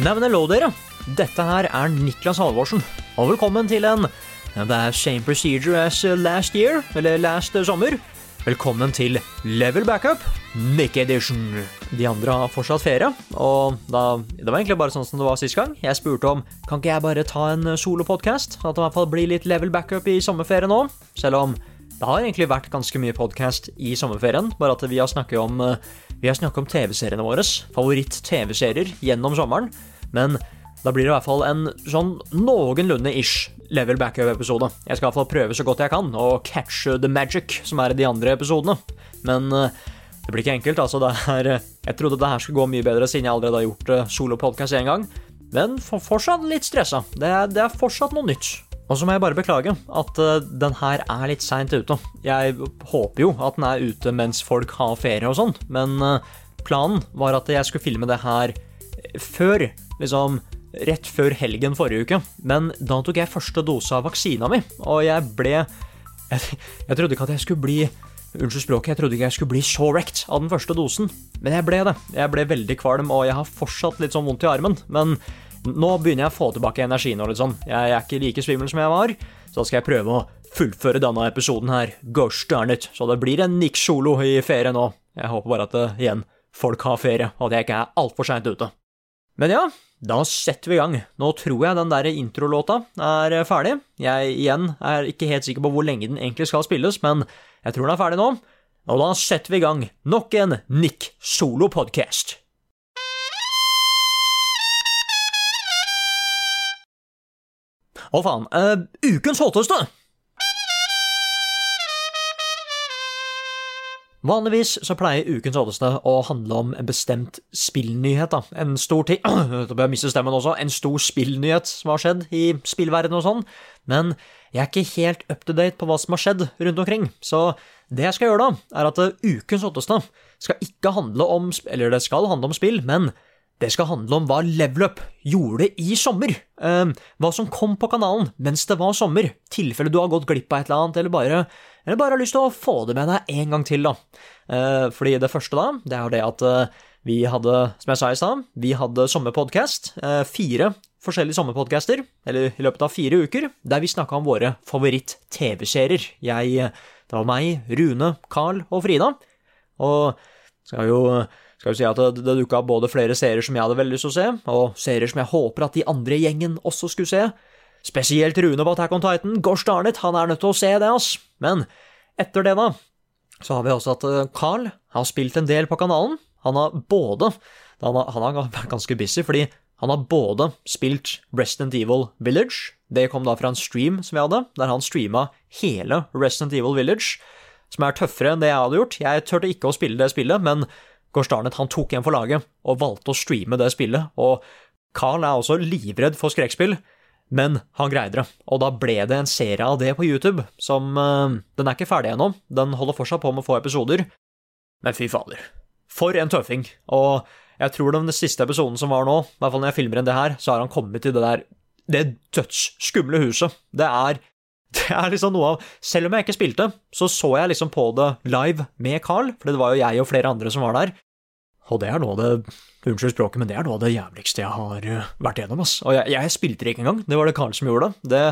Nei, men hello, dere. Dette her er Niklas Halvorsen, og velkommen til en Det er same procedure as last year, eller last sommer. Velkommen til Level Backup, Nick Edition. De andre har fortsatt ferie, og da, det var egentlig bare sånn som det var sist gang. Jeg spurte om kan ikke jeg bare ta en solopodkast, at det i hvert fall blir litt level backup i sommerferien nå. Selv om det har egentlig vært ganske mye podkast i sommerferien, bare at vi har snakket om, vi har snakket om TV-seriene våre, favoritt-TV-serier gjennom sommeren. Men da blir det i hvert fall en sånn noenlunde ish level backup-episode. Jeg skal i hvert fall prøve så godt jeg kan å catche the magic som er i de andre episodene. Men eh, det blir ikke enkelt, altså. Er, jeg trodde det her skulle gå mye bedre siden jeg allerede har gjort uh, solopodkast én gang. Men fortsatt litt stressa. Det, er- det er fortsatt noe nytt. Og så må jeg bare beklage at den her er litt seint ute. Jeg håper jo at den er ute mens folk har ferie og sånn, men planen var at jeg skulle filme det her før, liksom rett før helgen forrige uke. Men da tok jeg første dose av vaksina mi, og jeg ble Jeg, jeg trodde ikke at jeg skulle bli Unnskyld språket, jeg trodde ikke jeg skulle bli så wrecked av den første dosen, men jeg ble det. Jeg ble veldig kvalm, og jeg har fortsatt litt sånn vondt i armen. Men nå begynner jeg å få tilbake energien og litt sånn. Jeg er ikke like svimmel som jeg var, så da skal jeg prøve å fullføre denne episoden her. Gosh darn it. Så det blir en Nick Solo i ferie nå. Jeg håper bare at det, igjen, folk har ferie, og at jeg ikke er altfor seint ute. Men ja, da setter vi i gang. Nå tror jeg den der introlåta er ferdig. Jeg igjen er ikke helt sikker på hvor lenge den egentlig skal spilles, men jeg tror den er ferdig nå. Og da setter vi i gang nok en Nick Solo-podkast. Å faen, Uh, ukens hotteste! Vanligvis så pleier ukens Oddeste å handle om en bestemt spillnyhet. da. En stor ting Da bør jeg miste stemmen også. En stor spillnyhet som har skjedd i spillverdenen og sånn. Men jeg er ikke helt up to date på hva som har skjedd rundt omkring. Så det jeg skal gjøre da, er at ukens Oddeste skal ikke handle om Eller det skal handle om spill, men det skal handle om hva Level Up gjorde i sommer. Eh, hva som kom på kanalen mens det var sommer. Tilfelle du har gått glipp av et eller annet, eller bare, eller bare har lyst til å få det med deg en gang til, da. Eh, fordi det første, da, det er det at eh, vi hadde, som jeg sa i stad, vi hadde sommerpodkast. Eh, fire forskjellige sommerpodcaster, eller i løpet av fire uker, der vi snakka om våre favoritt-TV-serier. Jeg eh, Det var meg, Rune, Carl og Frida. Og skal jo skal vi si at det, det dukka både flere serier som jeg hadde veldig lyst til å se, og serier som jeg håper at de andre i gjengen også skulle se. Spesielt Rune på Attack on Titan. Gosh darn it, han er nødt til å se det, ass. Men etter det, da, så har vi også at eh, Carl har spilt en del på kanalen. Han har både Han har, han har vært ganske busy, fordi han har både spilt Resident Evil Village Det kom da fra en stream som vi hadde, der han streama hele Resident Evil Village, som er tøffere enn det jeg hadde gjort. Jeg turte ikke å spille det spillet, men it, han tok en for laget og valgte å streame det spillet. Og Carl er også livredd for skrekkspill, men han greide det. Og da ble det en serie av det på YouTube, som uh, Den er ikke ferdig ennå, den holder fortsatt på med få episoder. Men fy fader. For en tøffing. Og jeg tror den siste episoden som var nå, i hvert fall når jeg filmer enn det her, så har han kommet til det der Det dødsskumle huset. Det er det er liksom noe av Selv om jeg ikke spilte, så så jeg liksom på det live med Carl, for det var jo jeg og flere andre som var der. Og det er noe av det Unnskyld språket, men det er noe av det jævligste jeg har eh, vært gjennom, ass. Og jeg, jeg spilte det ikke engang, det var det Carl som gjorde det. Det,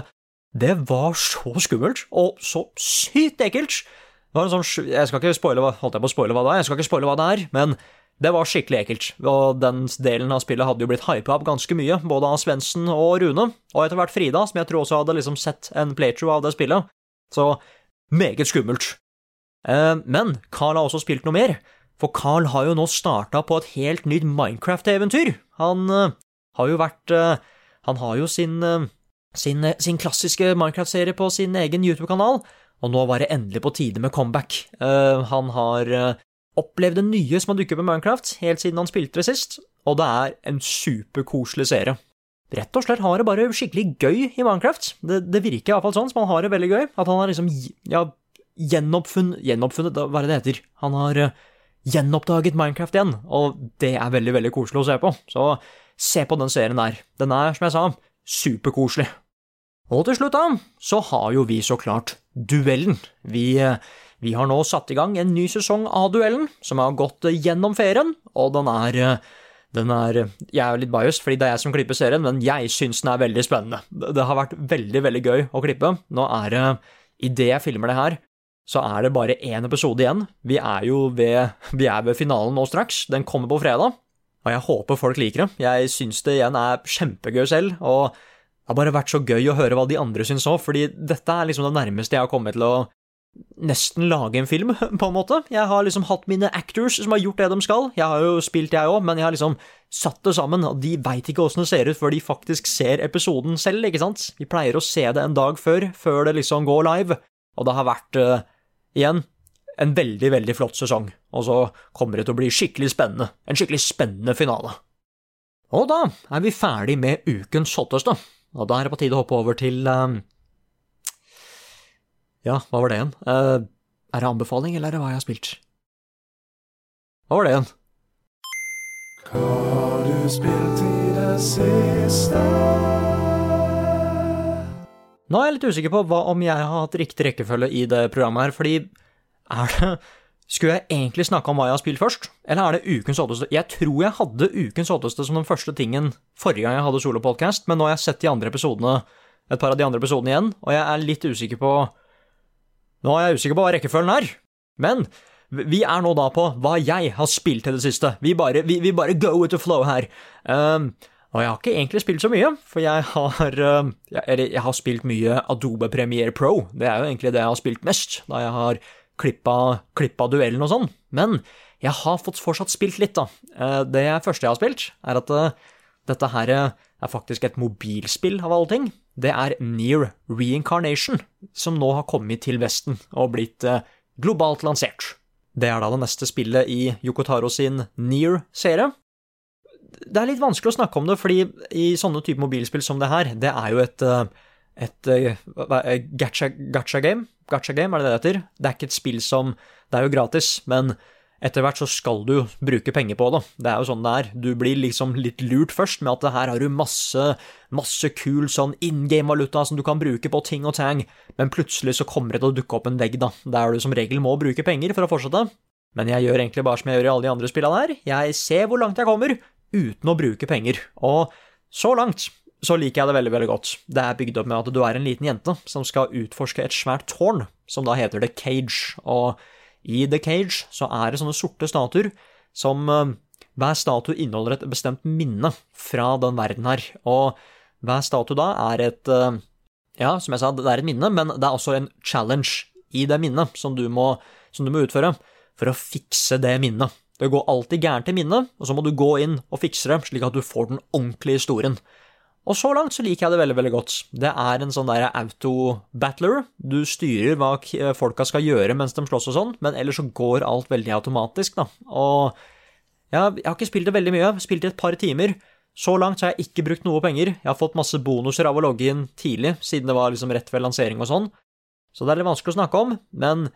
det var så skummelt, og så sykt ekkelt. Det var en sånn, jeg skal ikke spoile hva, spoile hva det er, jeg skal ikke spoile hva det er, men det var skikkelig ekkelt. Og den delen av spillet hadde jo blitt hypa opp ganske mye, både av Svendsen og Rune, og etter hvert Frida, som jeg tror også hadde liksom sett en playthrough av det spillet. Så meget skummelt. Eh, Men Carl har også spilt noe mer, for Carl har jo nå starta på et helt nytt Minecraft-eventyr. Han eh, har jo vært eh, Han har jo sin, sin, sin klassiske Minecraft-serie på sin egen YouTube-kanal, og nå var det endelig på tide med comeback. Han har opplevd det nye som har dukket opp i Minecraft, helt siden han spilte det sist, og det er en superkoselig serie. Rett og slett har det bare skikkelig gøy i Minecraft. Det, det virker iallfall sånn som han har det veldig gøy. At han har liksom ja, gjenoppfunnet Gjenoppfunnet, hva er det det heter? Han har uh, gjenoppdaget Minecraft igjen, og det er veldig, veldig koselig å se på. Så se på den serien der. Den er, som jeg sa, superkoselig. Og til slutt, da, så har jo vi så klart Duellen. Vi, eh, vi har nå satt i gang en ny sesong av Duellen, som har gått gjennom ferien, og den er den er, Jeg er litt biased, fordi det er jeg som klipper serien, men jeg syns den er veldig spennende. Det har vært veldig, veldig gøy å klippe. Nå er det, idet jeg filmer det her, så er det bare én episode igjen. Vi er jo ved, vi er ved finalen nå straks. Den kommer på fredag, og jeg håper folk liker det. Jeg syns det igjen er kjempegøy selv, og det har bare vært så gøy å høre hva de andre syns òg, fordi dette er liksom det nærmeste jeg har kommet til å nesten lage en film, på en måte. Jeg har liksom hatt mine actors som har gjort det de skal. Jeg har jo spilt, jeg òg, men jeg har liksom satt det sammen, og de veit ikke åssen det ser ut før de faktisk ser episoden selv, ikke sant? Vi pleier å se det en dag før, før det liksom går live, og det har vært, uh, igjen, en veldig, veldig flott sesong, og så kommer det til å bli skikkelig spennende. En skikkelig spennende finale. Og da er vi ferdig med ukens hotteste, og da er det på tide å hoppe over til um, ja, hva var det igjen? Uh, er det anbefaling, eller er det hva jeg har spilt? Hva var det igjen? Hva har du spilt i det siste? Nå er jeg litt usikker på hva, om jeg har hatt riktig rekkefølge i det programmet her, fordi er det Skulle jeg egentlig snakke om hva jeg har spilt først, eller er det ukens hotteste? Jeg tror jeg hadde ukens hotteste som den første tingen forrige gang jeg hadde solopodcast, men nå har jeg sett de andre episodene, et par av de andre episodene igjen, og jeg er litt usikker på Nå er jeg usikker på hva rekkefølgen er, men vi er nå da på hva jeg har spilt til det siste. Vi bare, vi, vi bare go with the flow her. Um, og jeg har ikke egentlig spilt så mye, for jeg har, Eller, jeg, jeg har spilt mye Adobe Premiere Pro. Det er jo egentlig det jeg har spilt mest, da jeg har klippa, klippa duellen og sånn. Men jeg har fått fortsatt spilt litt, da. Uh, det første jeg har spilt, er at uh, dette her uh, er faktisk et mobilspill, av alle ting. Det er Near Reincarnation, som nå har kommet til Vesten og blitt uh, globalt lansert. Det er da det neste spillet i Yokotaro sin Near-serie. Det er litt vanskelig å snakke om det, fordi i sånne type mobilspill som det her, det er jo et, uh, et uh, gacha, gacha game. Gacha game, er det det heter? Det er ikke et spill som Det er jo gratis, men etter hvert så skal du bruke penger på det. Det er jo sånn det er. Du blir liksom litt lurt først med at her har du masse, masse kul sånn in game-valuta som du kan bruke på ting og tang, men plutselig så kommer det til å dukke opp en vegg, da, der du som regel må bruke penger for å fortsette. Men jeg gjør egentlig bare som jeg gjør i alle de andre spillene her. Jeg ser hvor langt jeg kommer, uten å bruke penger. Og så langt så liker jeg det veldig, veldig godt. Det er bygd opp med at du er en liten jente som skal utforske et svært tårn, som da heter The Cage. og i The Cage så er det sånne sorte statuer som Hver statue inneholder et bestemt minne fra den verden her, og hver statue da er et Ja, som jeg sa, det er et minne, men det er også en challenge i det minnet som du må, som du må utføre for å fikse det minnet. Det går alltid gærent i minnet, og så må du gå inn og fikse det, slik at du får den ordentlige historien. Og så langt så liker jeg det veldig, veldig godt. Det er en sånn der auto-battler. Du styrer hva folka skal gjøre mens de slåss og sånn, men ellers så går alt veldig automatisk, da. Og ja, jeg har ikke spilt det veldig mye, jeg har spilt det et par timer. Så langt så har jeg ikke brukt noe penger. Jeg har fått masse bonuser av å logge inn tidlig, siden det var liksom rett ved lansering og sånn. Så det er litt vanskelig å snakke om, men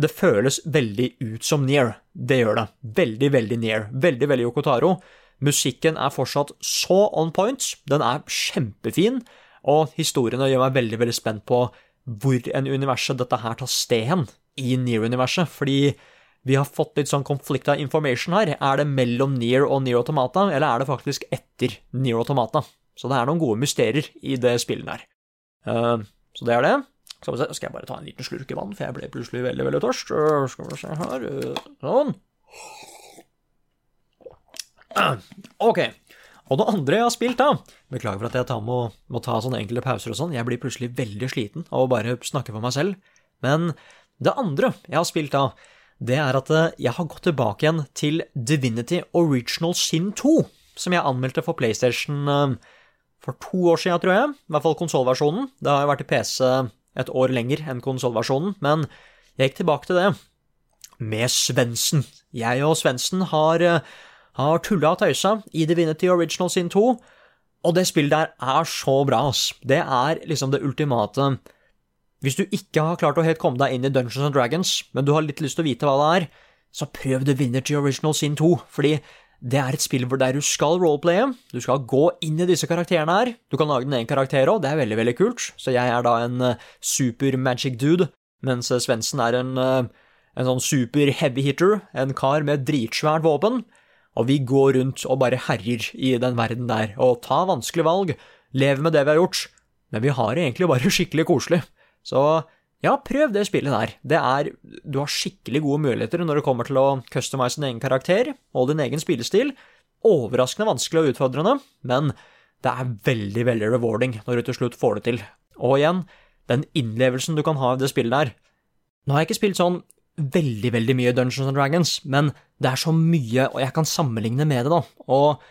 det føles veldig ut som Near. Det gjør det. Veldig, veldig Near. Veldig, veldig Yokotaro. Musikken er fortsatt så on point, den er kjempefin, og historiene gjør meg veldig, veldig spent på hvor en universet dette her tar sted hen i Near-universet, fordi vi har fått litt sånn konflikt av information her. Er det mellom Near og Near Automata, eller er det faktisk etter Near Automata? Så det er noen gode mysterier i det spillet her. Uh, så det er det. Skal, se, skal jeg bare ta en liten slurk i vann, for jeg ble plutselig veldig, veldig tørst. Uh, skal vi se her Sånn. Ok. Og det andre jeg har spilt, da Beklager for at jeg må, må ta sånne enkle pauser og sånn. Jeg blir plutselig veldig sliten av å bare snakke for meg selv. Men Det andre jeg har spilt da, det er at eh, jeg har gått tilbake igjen til Divinity Original Sin 2, som jeg anmeldte for PlayStation eh, for to år siden, tror jeg. I hvert fall konsollversjonen. Det har jo vært i PC et år lenger enn konsollversjonen, men jeg gikk tilbake til det med Svendsen. Jeg og Svendsen har, eh, har tulla og tøysa i Divinity Original Sin 2, og det spillet der er så bra, ass. Det er liksom det ultimate. Hvis du ikke har klart å helt komme deg inn i Dungeons and Dragons, men du har litt lyst til å vite hva det er, så prøv Divinity Original Sin 2, fordi det er et spill der du skal roleplaye, du skal gå inn i disse karakterene her, du kan lage din egen karakter òg, det er veldig, veldig kult, så jeg er da en uh, super magic dude, mens uh, Svendsen er en, uh, en sånn super heavy hitter, en kar med dritsvært våpen, og vi går rundt og bare herjer i den verden der, og tar vanskelige valg, lever med det vi har gjort, men vi har det egentlig bare skikkelig koselig. Så ja, prøv det spillet der. Det er Du har skikkelig gode muligheter når det kommer til å customize din egen karakter og din egen spillestil. Overraskende vanskelig og utfordrende, men det er veldig, veldig rewarding når du til slutt får det til. Og igjen, den innlevelsen du kan ha i det spillet der Nå har jeg ikke spilt sånn veldig, veldig mye Dungeons and Dragons, men det er så mye, og jeg kan sammenligne med det, da. Og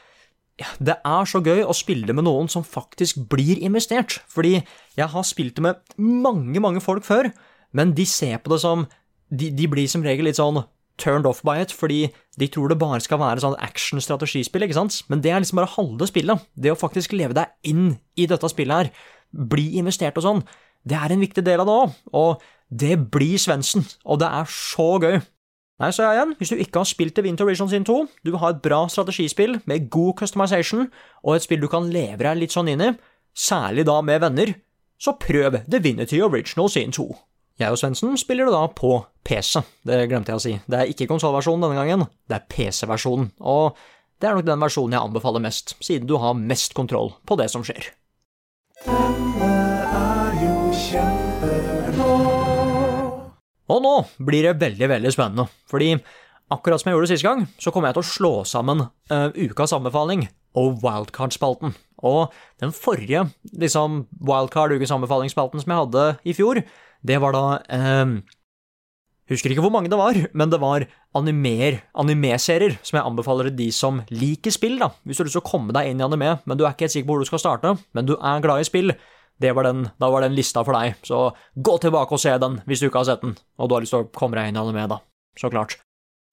det er så gøy å spille med noen som faktisk blir investert, fordi jeg har spilt det med mange, mange folk før, men de ser på det som De, de blir som regel litt sånn turned off by it, fordi de tror det bare skal være sånn action-strategispill, ikke sant? Men det er liksom bare halve spillet. Det å faktisk leve deg inn i dette spillet her, bli investert og sånn, det er en viktig del av det òg, og det blir Svendsen, og det er så gøy. Nei, så igjen, hvis du ikke har spilt The Winter Vision sin 2, du vil ha et bra strategispill med god customization, og et spill du kan leve deg litt sånn inn i, særlig da med venner, så prøv The Vinity Original sin 2. Jeg og Svendsen spiller det da på PC, det glemte jeg å si. Det er ikke konsollversjonen denne gangen, det er PC-versjonen, og det er nok den versjonen jeg anbefaler mest, siden du har mest kontroll på det som skjer. Og nå blir det veldig, veldig spennende, fordi akkurat som jeg gjorde sist gang, så kommer jeg til å slå sammen uh, ukas anbefaling og wildcard-spalten. Og den forrige liksom, wildcard-ukes anbefalingsspalten som jeg hadde i fjor, det var da uh, Husker ikke hvor mange det var, men det var animer, animeserier som jeg anbefaler til de som liker spill, da. Hvis du har lyst til å komme deg inn i anime, men du er ikke helt sikker på hvor du skal starte, men du er glad i spill, var den, da var den lista for deg, så gå tilbake og se den hvis du ikke har sett den, og du har lyst til å komme deg inn i anime, da. Så klart.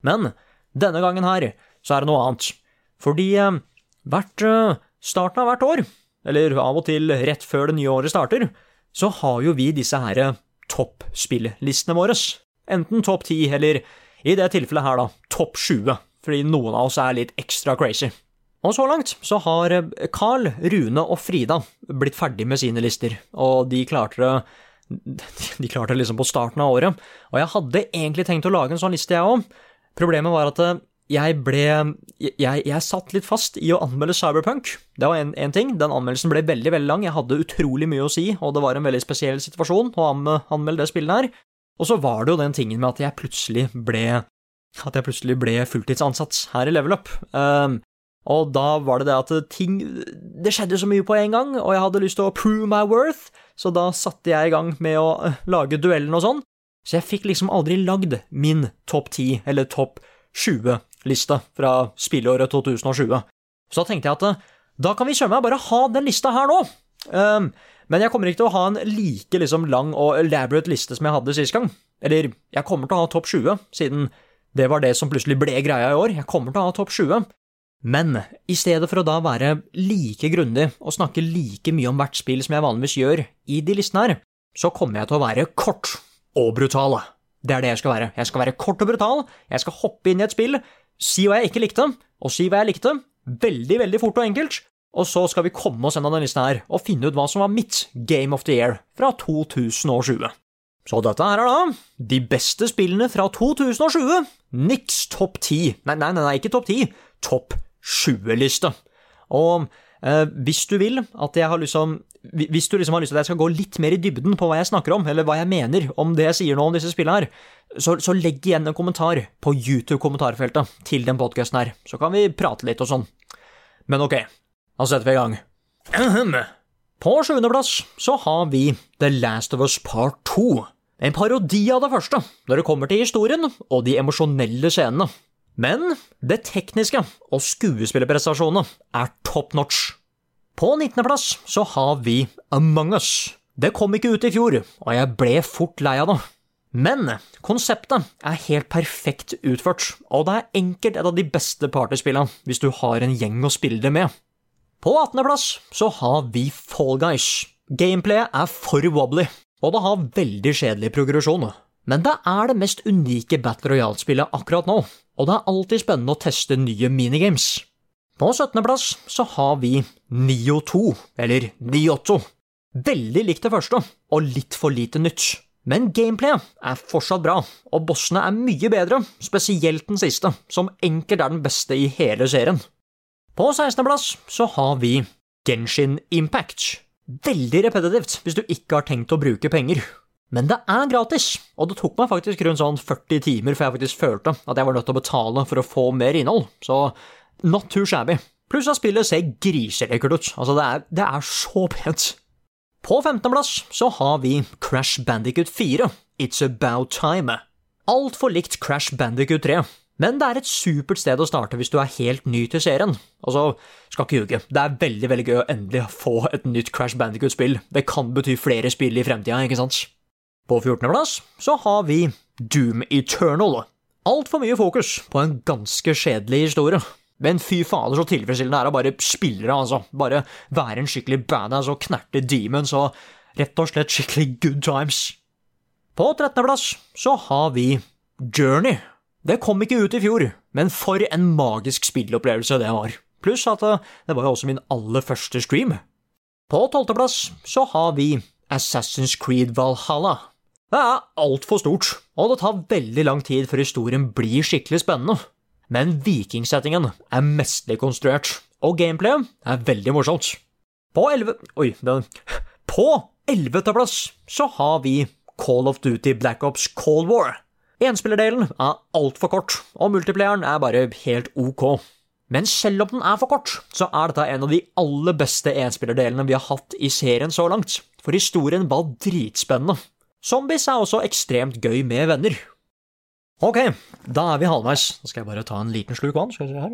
Men denne gangen her så er det noe annet. Fordi eh, hvert eh, starten av hvert år, eller av og til rett før det nye året starter, så har jo vi disse her eh, toppspilllistene våre. Enten topp 10, eller i det tilfellet her, da, topp 20, fordi noen av oss er litt ekstra crazy. Og så langt så har eh, Carl, Rune og Frida blitt ferdig med sine lister, og de klarte det de klarte det liksom på starten av året. Og jeg hadde egentlig tenkt å lage en sånn liste, jeg òg. Problemet var at eh, jeg ble jeg, jeg, satt litt fast i å anmelde Cyberpunk. Det var én ting. Den anmeldelsen ble veldig veldig lang. Jeg hadde utrolig mye å si, og det var en veldig spesiell situasjon å anmelde det spillet her. Og så var det jo den tingen med at jeg plutselig ble at jeg plutselig ble fulltidsansatt her i Level Up. Um, og da var det det at ting Det skjedde så mye på en gang, og jeg hadde lyst til å prove my worth, så da satte jeg i gang med å eh, lage duellen og sånn. Så jeg fikk liksom aldri lagd min topp 10 eller topp 20-liste fra spilleåret 2020. Så da tenkte jeg at eh, da kan vi søren meg bare ha den lista her nå. Um, men jeg kommer ikke til å ha en like liksom, lang og elaborate liste som jeg hadde sist gang. Eller, jeg kommer til å ha topp 20, siden det var det som plutselig ble greia i år. Jeg kommer til å ha topp 20. Men i stedet for å da være like grundig og snakke like mye om hvert spill som jeg vanligvis gjør i de listene her, så kommer jeg til å være kort og brutal. Det er det jeg skal være. Jeg skal være kort og brutal, jeg skal hoppe inn i et spill, si hva jeg ikke likte, og si hva jeg likte, veldig, veldig fort og enkelt, og så skal vi komme oss gjennom denne lista her og finne ut hva som var mitt Game of the Year fra 2020. Så dette her er da de beste spillene fra 2020. Niks topp 10. Nei, nei, nei, ikke topp 10. Topp 20-liste. Og eh, hvis du vil at jeg har liksom Hvis du liksom har lyst til at jeg skal gå litt mer i dybden på hva jeg snakker om, eller hva jeg mener om det jeg sier nå om disse spillene her, så, så legg igjen en kommentar på YouTube-kommentarfeltet til den podkasten her, så kan vi prate litt og sånn. Men ok, da setter vi i gang. På sjuendeplass så har vi The Last of Us Part 2. En parodi av det første, når det kommer til historien og de emosjonelle scenene. Men det tekniske og skuespillerprestasjonene er top notch. På 19.-plass så har vi Among us. Det kom ikke ut i fjor, og jeg ble fort lei av det. Men konseptet er helt perfekt utført, og det er enkelt et av de beste partyspillene hvis du har en gjeng å spille det med. På 18.-plass så har vi Fall Guys. Gameplayet er for wobbly, og det har veldig kjedelig progresjon. Men det er det mest unike Battle Royale-spillet akkurat nå, og det er alltid spennende å teste nye minigames. På 17.-plass så har vi Nio 2, eller Niotto. Veldig likt det første, og litt for lite nytt. Men gameplayet er fortsatt bra, og bossene er mye bedre, spesielt den siste, som enkelt er den beste i hele serien. På 16.-plass så har vi Genshin Impact. Veldig repetitivt hvis du ikke har tenkt å bruke penger. Men det er gratis, og det tok meg faktisk rundt sånn 40 timer før jeg faktisk følte at jeg var nødt til å betale for å få mer innhold, så not too shabby. Pluss at spillet ser griselekkert ut, altså det er, det er så pent. På 15.-plass så har vi Crash Bandicut 4, It's About Time. Altfor likt Crash Bandicut 3, men det er et supert sted å starte hvis du er helt ny til serien. Altså, skal ikke ljuge, det er veldig veldig gøy å endelig få et nytt Crash Bandicut-spill. Det kan bety flere spill i fremtida, ikke sant? På 14.-plass så har vi Doom Eternal. Altfor mye fokus på en ganske kjedelig historie. Men fy fader, så tilfredsstillende er det å bare spille det, altså. Bare være en skikkelig badass og knerte demons og rett og slett skikkelig good times. På 13.-plass så har vi Journey. Det kom ikke ut i fjor, men for en magisk spillopplevelse det var. Pluss at eh, det var jo også min aller første stream. På 12.-plass så har vi Assassin's Creed Valhalla. Det er altfor stort, og det tar veldig lang tid før historien blir skikkelig spennende. Men vikingsettingen er mesterlig konstruert, og gameplayet er veldig morsomt. På 11... Oi, den På 11. plass så har vi Call of Duty Black Ops Cold War. Enspillerdelen er altfor kort, og multiplayeren er bare helt ok. Men selv om den er for kort, så er dette en av de aller beste enspillerdelene vi har hatt i serien så langt, for historien var dritspennende. Zombies er også ekstremt gøy med venner, Ok, da er vi halvveis. Da skal jeg bare ta en liten slurk vann. Skal vi se her.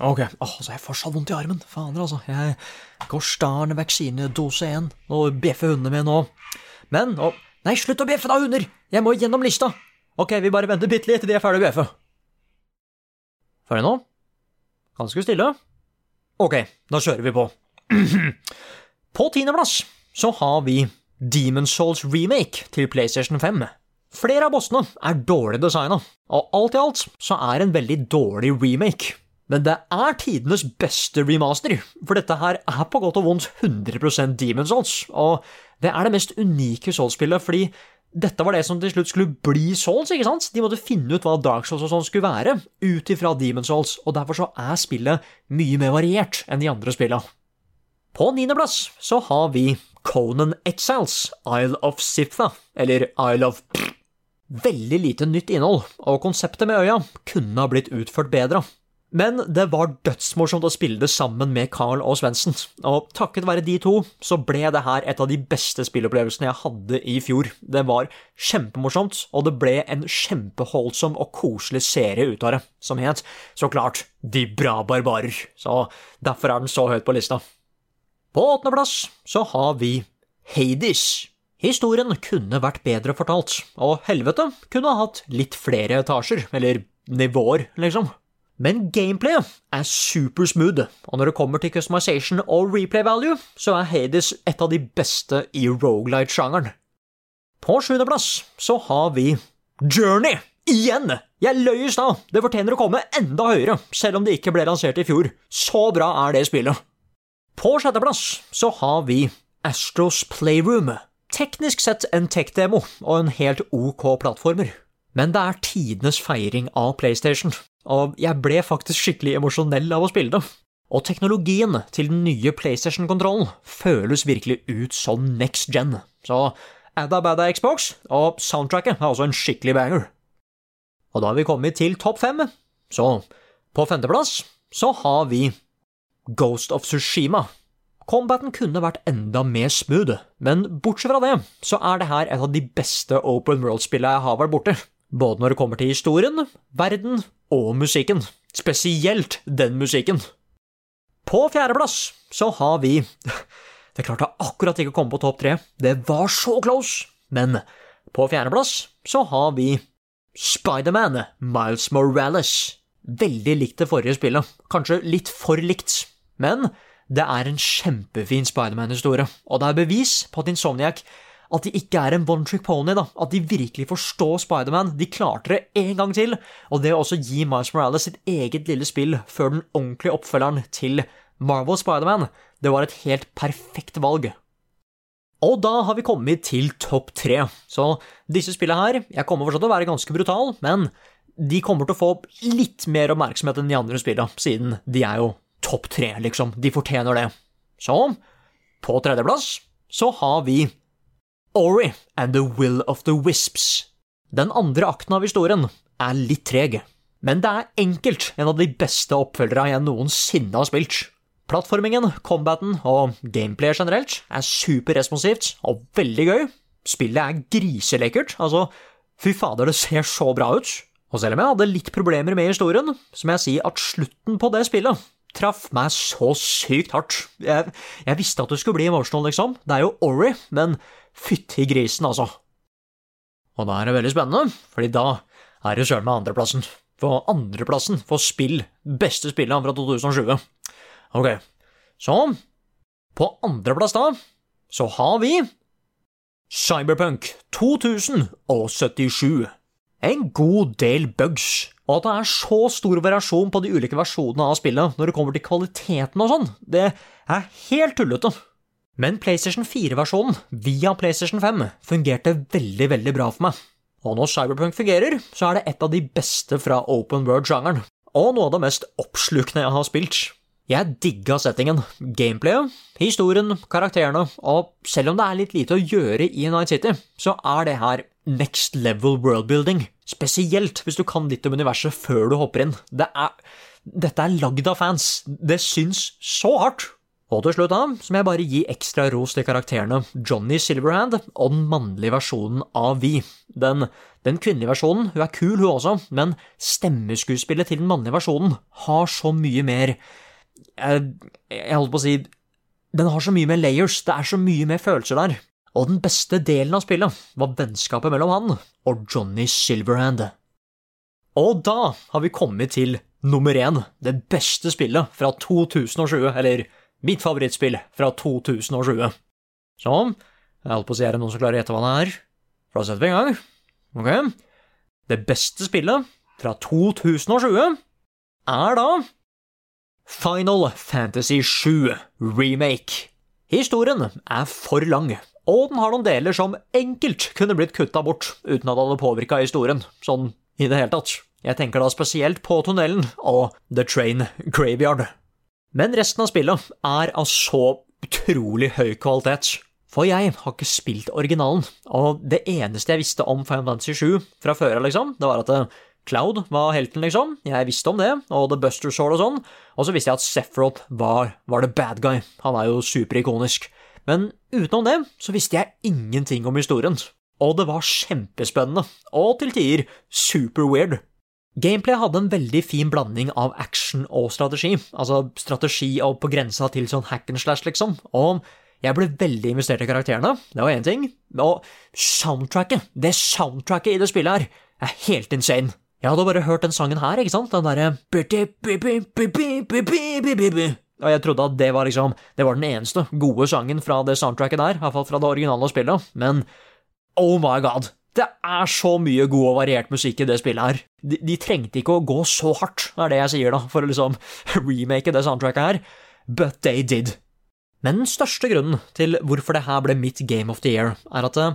Ok, åh, så jeg får så vondt i armen. Fader, altså. Jeg går starn vaksinedose dose 1, og bjeffer hundene mine nå. Men å, Nei, slutt å bjeffe da, hunder! Jeg må gjennom lista. Ok, vi bare venter bitte litt til de er ferdig å bjeffe. Ferdig nå? Ganske stille. Ok, da kjører vi på. på tiendeplass så har vi Demon Souls Remake til PlayStation 5. Flere av bossene er dårlig designa, og alt i alt så er en veldig dårlig remake. Men det er tidenes beste remaster, for dette her er på godt og vondt 100% Demon Souls, og det er det mest unike Souls-spillet, fordi dette var det som til slutt skulle bli Souls, ikke sant? De måtte finne ut hva Dark Souls og sånn skulle være, ut ifra Demon Souls, og derfor så er spillet mye mer variert enn de andre spillene. På niendeplass så har vi Conan Exiles, Isle of Siptha, eller Isle of Veldig lite nytt innhold, og konseptet med øya kunne ha blitt utført bedre. Men det var dødsmorsomt å spille det sammen med Carl og Svendsen, og takket være de to så ble det her et av de beste spillopplevelsene jeg hadde i fjor. Det var kjempemorsomt, og det ble en kjempeholdsom og koselig serie ut av det, som het, så klart, De bra barbarer, så derfor er den så høyt på lista. På åttendeplass så har vi Hades. Historien kunne vært bedre fortalt, og helvete kunne ha hatt litt flere etasjer, eller nivåer, liksom. Men gameplayet er supersmooth, og når det kommer til customization og replay value, så er Hades et av de beste i rogelight-sjangeren. På sjuendeplass så har vi Journey! Igjen! Jeg løy i stad! Det fortjener å komme enda høyere, selv om det ikke ble lansert i fjor. Så bra er det spillet. På sjetteplass så har vi Astros Playroom teknisk sett en tech-demo og en helt ok plattformer. Men det er tidenes feiring av PlayStation, og jeg ble faktisk skikkelig emosjonell av å spille det. Og teknologien til den nye PlayStation-kontrollen føles virkelig ut som next gen. Så Adda Badda Xbox, og soundtracket er også en skikkelig banger. Og da har vi kommet til topp fem, så på femteplass så har vi Ghost of Sushima, combaten kunne vært enda mer smooth, men bortsett fra det, så er det her et av de beste open world-spillene jeg har vært borti. Både når det kommer til historien, verden og musikken. Spesielt den musikken. På fjerdeplass så har vi Det klarte akkurat ikke å komme på topp tre, det var så close, men på fjerdeplass så har vi Spiderman, Miles Morales. Veldig likt det forrige spillet, kanskje litt for likt, men det er en kjempefin Spiderman-historie, og det er bevis på at Insomniac at de ikke er en one trick pony, da. At de virkelig forstår Spiderman. De klarte det en gang til, og det å også gi Miles Morales sitt eget lille spill før den ordentlige oppfølgeren til Marvel Spiderman, det var et helt perfekt valg. Og da har vi kommet til topp tre. Så disse spillene her Jeg kommer fortsatt til å være ganske brutal, men de kommer til å få litt mer oppmerksomhet enn de andre spillene, siden de er jo topp tre, liksom. De fortjener det. Så, på tredjeplass så har vi Ori and the Will of the Wisps. Den andre akten av historien er litt treg, men det er enkelt en av de beste oppfølgere jeg noensinne har spilt. Plattformingen, combaten og gameplayet generelt er superresponsivt og veldig gøy. Spillet er griselekkert, altså fy fader, det ser så bra ut. Og selv om jeg hadde litt problemer med historien, så må jeg si at slutten på det spillet traff meg så sykt hardt. Jeg, jeg visste at du skulle bli emotional, liksom. Det er jo Ori, men fytti grisen, altså. Og da er det veldig spennende, fordi da er det søren meg andreplassen. For andreplassen for spill, beste spillet fra 2020. Ok, så På andreplass, da, så har vi Cyberpunk 2077. En god del bugs, og at det er så stor variasjon på de ulike versjonene av spillet når det kommer til kvaliteten og sånn, det er helt tullete. Men PlayStation 4-versjonen via PlayStation 5 fungerte veldig, veldig bra for meg. Og når Cyberpunk fungerer, så er det et av de beste fra open world-sjangeren, og noe av det mest oppslukende jeg har spilt. Jeg digga settingen, gameplayet, historien, karakterene, og selv om det er litt lite å gjøre i Night City, så er det her next level worldbuilding. Spesielt hvis du kan litt om universet før du hopper inn. Det er, dette er lagd av fans. Det syns så hardt. Og til slutt da, så må jeg bare gi ekstra ros til karakterene Johnny Silverhand og den mannlige versjonen av Vi. Den, den kvinnelige versjonen, hun er kul hun også, men stemmeskuespillet til den mannlige versjonen har så mye mer Jeg, jeg holdt på å si Den har så mye med layers, det er så mye med følelser der. Og den beste delen av spillet var vennskapet mellom han og Johnny Silverhand. Og da har vi kommet til nummer én, det beste spillet fra 2020, eller Mitt favorittspill fra 2020. Så jeg holdt på å si er det noen som klarer å gjette hva det er. For da setter vi i gang. Ok. Det beste spillet fra 2020 er da Final Fantasy 7 Remake. Historien er for lang, og den har noen deler som enkelt kunne blitt kutta bort uten at det hadde påvirka historien, sånn i det hele tatt. Jeg tenker da spesielt på tunnelen og The Train Graveyard. Men resten av spillet er av så utrolig høy kvalitet. For jeg har ikke spilt originalen, og det eneste jeg visste om Final Fantasy 7 fra før av, liksom, det var at eh, Cloud var helten, liksom. Jeg visste om det, og The Buster Sword og sånn. Og så visste jeg at Sephiroth var, var the bad guy. Han er jo superikonisk. Men utenom det så visste jeg ingenting om historien. Og det var kjempespennende, og til tider super weird. Gameplay hadde en veldig fin blanding av action og strategi, altså strategi og på grensa til sånn hack and slash, liksom, og jeg ble veldig investert i karakterene, det var én ting, og soundtracket, det soundtracket i det spillet her, er helt insane. Jeg hadde bare hørt den sangen her, ikke sant, den derre og jeg trodde at det var liksom, det var den eneste gode sangen fra det soundtracket der, iallfall fra det originale spillet, men oh my god, det er så mye god og variert musikk i det spillet her. De, de, trengte ikke å gå så hardt, er det jeg sier, da, for å liksom remake det soundtracket her, but they did. Men den største grunnen til hvorfor det her ble mitt Game of the Year, er at eh,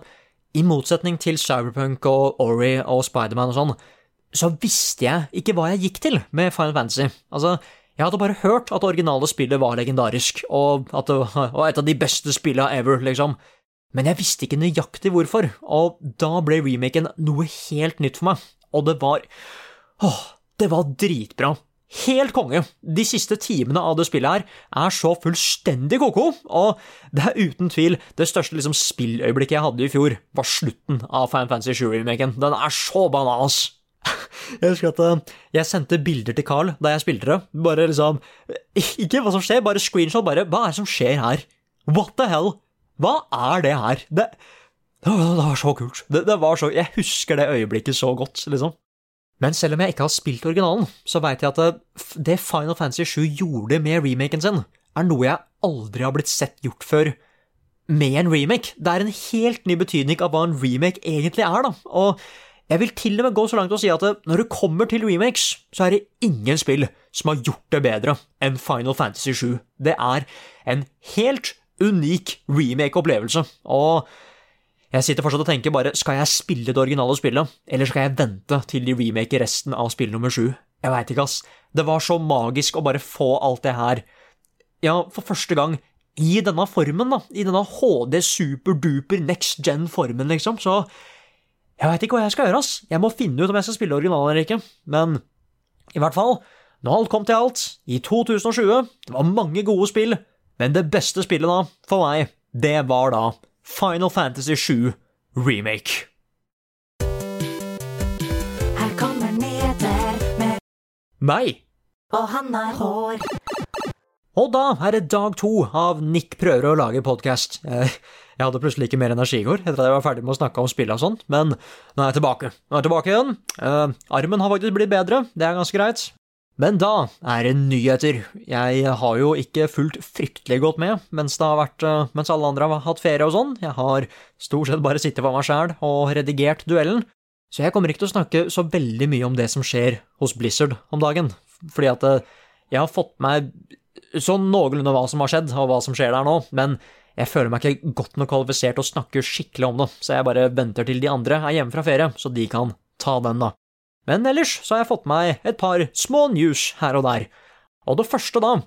i motsetning til Cyberpunk og Ori og Spiderman og sånn, så visste jeg ikke hva jeg gikk til med Final Fantasy. Altså, jeg hadde bare hørt at det originale spillet var legendarisk, og at det var et av de beste spillene ever, liksom men jeg visste ikke nøyaktig hvorfor, og da ble remaken noe helt nytt for meg, og det var Åh, det var dritbra. helt konge. De siste timene av det spillet her er så fullstendig ko-ko, og det er uten tvil det største liksom, spilløyeblikket jeg hadde i fjor, var slutten av Fan Fantasy 7-remaken. Den er så bananas! Jeg husker at eh, jeg sendte bilder til Carl da jeg spilte det. Bare liksom Ikke hva som skjer, bare screenshot. Bare Hva er det som skjer her? What the hell? Hva er det her? Det, det, var, det var så kult. Det, det, var så Jeg husker det øyeblikket så godt, liksom. Men selv om jeg ikke har spilt originalen, så veit jeg at det, det Final Fantasy 7 gjorde med remaken sin, er noe jeg aldri har blitt sett gjort før med en remake. Det er en helt ny betydning av hva en remake egentlig er, da. Og jeg vil til og med gå så langt og si at når det kommer til remakes, så er det ingen spill som har gjort det bedre enn Final Fantasy 7. Det er en helt unik remake-opplevelse, og jeg sitter fortsatt og tenker bare skal jeg spille det originale spillet, eller skal jeg vente til de remaker resten av spill nummer 7? Jeg veit ikke, ass. Det var så magisk å bare få alt det her, ja, for første gang i denne formen, da. I denne HD superduper next gen-formen, liksom. Så jeg veit ikke hva jeg skal gjøre, ass. Jeg må finne ut om jeg skal spille originalen eller ikke. Men i hvert fall, når alt kom til alt, i 2020 Det var mange gode spill, men det beste spillet da, for meg, det var da Final Fantasy 7 Remake. Her kommer nyheter med Meg. Og han har hår. Og da er det dag to av Nick prøver å lage podkast. Jeg, hadde plutselig ikke mer energi i går etter at jeg var ferdig med å snakke om spill og sånt, men nå er jeg tilbake. Nå er jeg tilbake igjen. Uh, armen har faktisk blitt bedre, det er ganske greit. Men da er det nyheter. Jeg har jo ikke fulgt fryktelig godt med mens, vært, uh, mens alle andre har hatt ferie og sånn. Jeg har stort sett bare sittet for meg sjæl og redigert duellen. Så jeg kommer ikke til å snakke så veldig mye om det som skjer hos Blizzard om dagen, fordi at uh, jeg har fått meg sånn noenlunde hva som har skjedd, og hva som skjer der nå, men jeg føler meg ikke godt nok kvalifisert til å snakke skikkelig om det, så jeg bare venter til de andre er hjemme fra ferie, så de kan ta den, da. Men ellers så har jeg fått meg et par små news her og der, og det første da,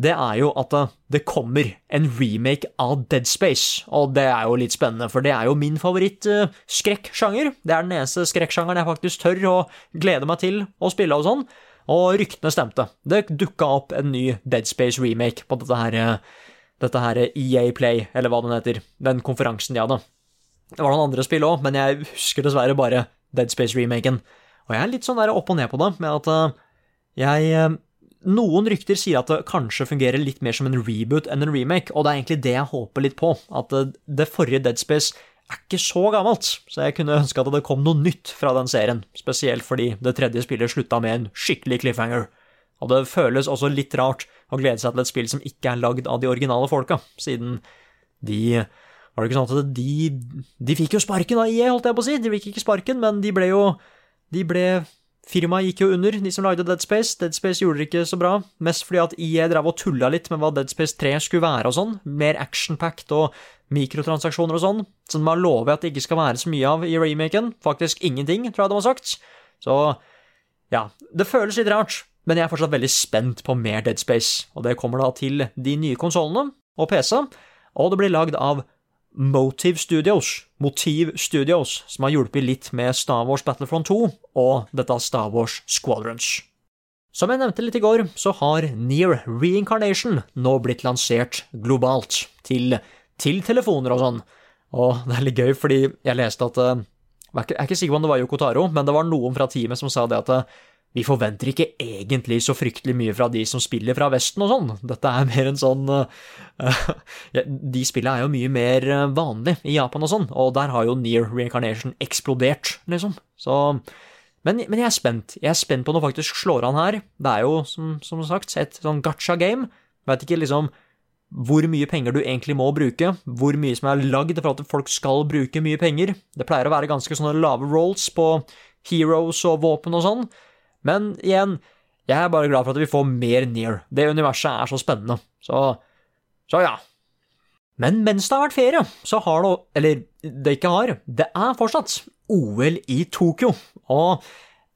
det er jo at det kommer en remake av Dead Space, og det er jo litt spennende, for det er jo min favoritt-skrekksjanger. Det er den eneste skrekksjangeren jeg faktisk tør å glede meg til å spille og sånn. Og ryktene stemte. Det dukka opp en ny Dead Space remake på dette her, dette her EA Play, eller hva den heter, den konferansen de hadde. Det var noen andre spill òg, men jeg husker dessverre bare Dead Space-remaken. Og jeg er litt sånn der opp og ned på det, med at eh, jeg eh, Noen rykter sier at det kanskje fungerer litt mer som en reboot enn en remake, og det er egentlig det jeg håper litt på. At eh, det forrige Dead Space er ikke så gammelt, så jeg kunne ønske at det kom noe nytt fra den serien, spesielt fordi det tredje spillet slutta med en skikkelig cliffhanger. Og det føles også litt rart å glede seg til et spill som ikke er lagd av de originale folka, siden de Var det ikke sånn at de De fikk jo sparken av IE, holdt jeg på å si. De fikk ikke sparken, men de ble jo De ble Firmaet gikk jo under, de som lagde Dead Space. Dead Space gjorde det ikke så bra, mest fordi at IE drev og tulla litt med hva Dead Space 3 skulle være og sånn. Mer action-packed og mikrotransaksjoner og sånn, som man lover at det ikke skal være så mye av i remaken. Faktisk ingenting, tror jeg de har sagt. Så ja, det føles litt rart, men jeg er fortsatt veldig spent på mer Dead Space, og det kommer da til de nye konsollene og PC, og det blir lagd av Motive Studios, Motiv Studios, som har hjulpet litt med Star Wars Battlefront 2 og dette Star Wars Squadrons. Som jeg nevnte litt i går, så har Near Reincarnation nå blitt lansert globalt, til til telefoner og sånn. Og det er litt gøy, fordi jeg leste at eh, Jeg er ikke sikker på om det var Yoko Taro, men det var noen fra teamet som sa det at eh, vi forventer ikke egentlig så fryktelig mye fra de som spiller fra Vesten og sånn. Dette er mer en sånn uh, De spillene er jo mye mer vanlig i Japan og sånn, og der har jo Near Reincarnation eksplodert, liksom. Så men, jeg er spent. Jeg er spent på når faktisk slår an her. Det er jo, som, som sagt, et sånn gacha game. Vet ikke liksom hvor mye penger du egentlig må bruke, hvor mye som er lagd for at folk skal bruke mye penger. Det pleier å være ganske sånne lave rolls på heroes og våpen og sånn, men igjen, jeg er bare glad for at vi får mer Near. Det universet er så spennende, så så ja. Men mens det har vært ferie, så har det Eller det ikke har, det er fortsatt OL i Tokyo, og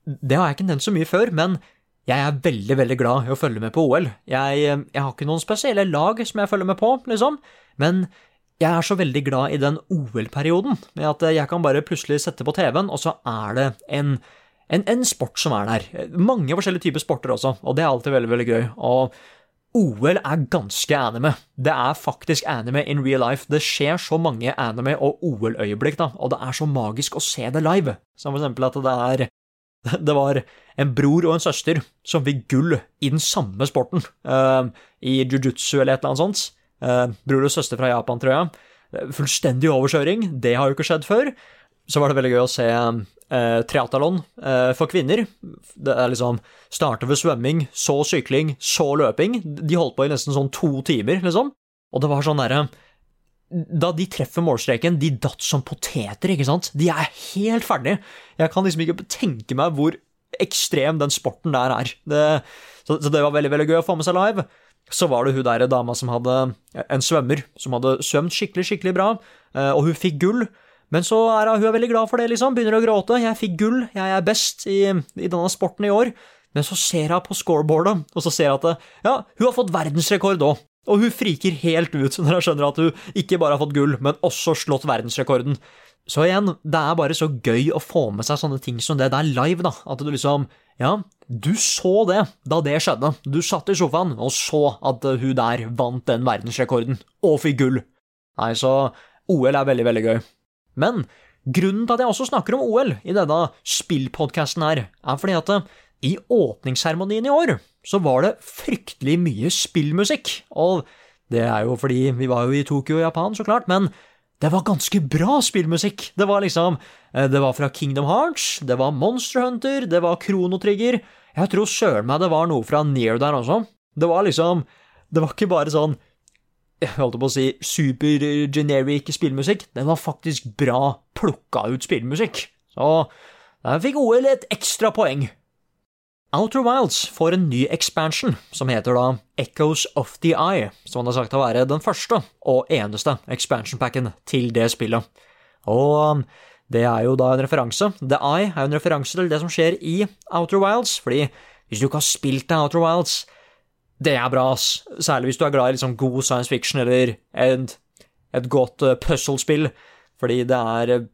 det har jeg ikke nevnt så mye før, men jeg er veldig, veldig glad i å følge med på OL. Jeg, jeg, har ikke noen spesielle lag som jeg følger med på, liksom, men jeg er så veldig glad i den OL-perioden, med at jeg kan bare plutselig sette på TV-en, og så er det en, en, en sport som er der. Mange forskjellige typer sporter også, og det er alltid veldig, veldig gøy. Og OL er ganske anime. Det er faktisk anime in real life. Det skjer så mange anime- og OL-øyeblikk, da, og det er så magisk å se det live. Som for eksempel at det er Det var en bror og en søster som fikk gull i den samme sporten, uh, i jiu-jitsu eller et eller annet sånt. Uh, bror og søster fra Japan, tror jeg. Fullstendig overkjøring, det har jo ikke skjedd før. Så var det veldig gøy å se eh, triatalon eh, for kvinner. Det er liksom Starter ved svømming, så sykling, så løping. De holdt på i nesten sånn to timer, liksom. Og det var sånn derre da de treffer målstreken, de datt som poteter, ikke sant? De er helt ferdige. Jeg kan liksom ikke tenke meg hvor ekstrem den sporten der er. Det, så, så, det var veldig veldig gøy å få med seg live. Så var det hun der dama som hadde en svømmer, som hadde svømt skikkelig, skikkelig bra, eh, og hun fikk gull. Men så er hun veldig glad for det, liksom. Begynner å gråte. 'Jeg fikk gull, jeg er best i, i denne sporten i år'. Men så ser hun på scoreboardet, og så ser hun at ja, hun har fått verdensrekord òg. Og hun friker helt ut når hun skjønner at hun ikke bare har fått gull, men også slått verdensrekorden. Så igjen, det er bare så gøy å få med seg sånne ting som det. Det er live, da. At du liksom Ja, du så det da det skjedde. Du satt i sofaen og så at hun der vant den verdensrekorden, og fikk gull. Nei, så OL er veldig, veldig gøy. Men grunnen til at jeg også snakker om OL i denne spillpodkasten her, er fordi at i åpningsseremonien i år så var det fryktelig mye spillmusikk. Og det er jo fordi vi var jo i Tokyo og Japan, så klart, men det var ganske bra spillmusikk. Det var liksom eh, Det var fra Kingdom Hearts, det var Monster Hunter, det var Krono Trigger. Jeg tror søren meg det var noe fra Near der også. Det var liksom Det var ikke bare sånn jeg holdt på å si super generic spillmusikk. den var faktisk bra plukka ut spillmusikk. Så der fikk OL et ekstra poeng. Outer Wilds får en ny expansion, som heter da Echoes of the Eye, som han har sagt å være den første og eneste expansion-packen til det spillet. Og um, det er jo da en referanse. The Eye er jo en referanse til det som skjer i Outer Wilds, fordi hvis du ikke har spilt deg Outer Wilds, det er bra, ass. Særlig hvis du er glad i liksom god science fiction eller et, et godt uh, puzzlespill, fordi det er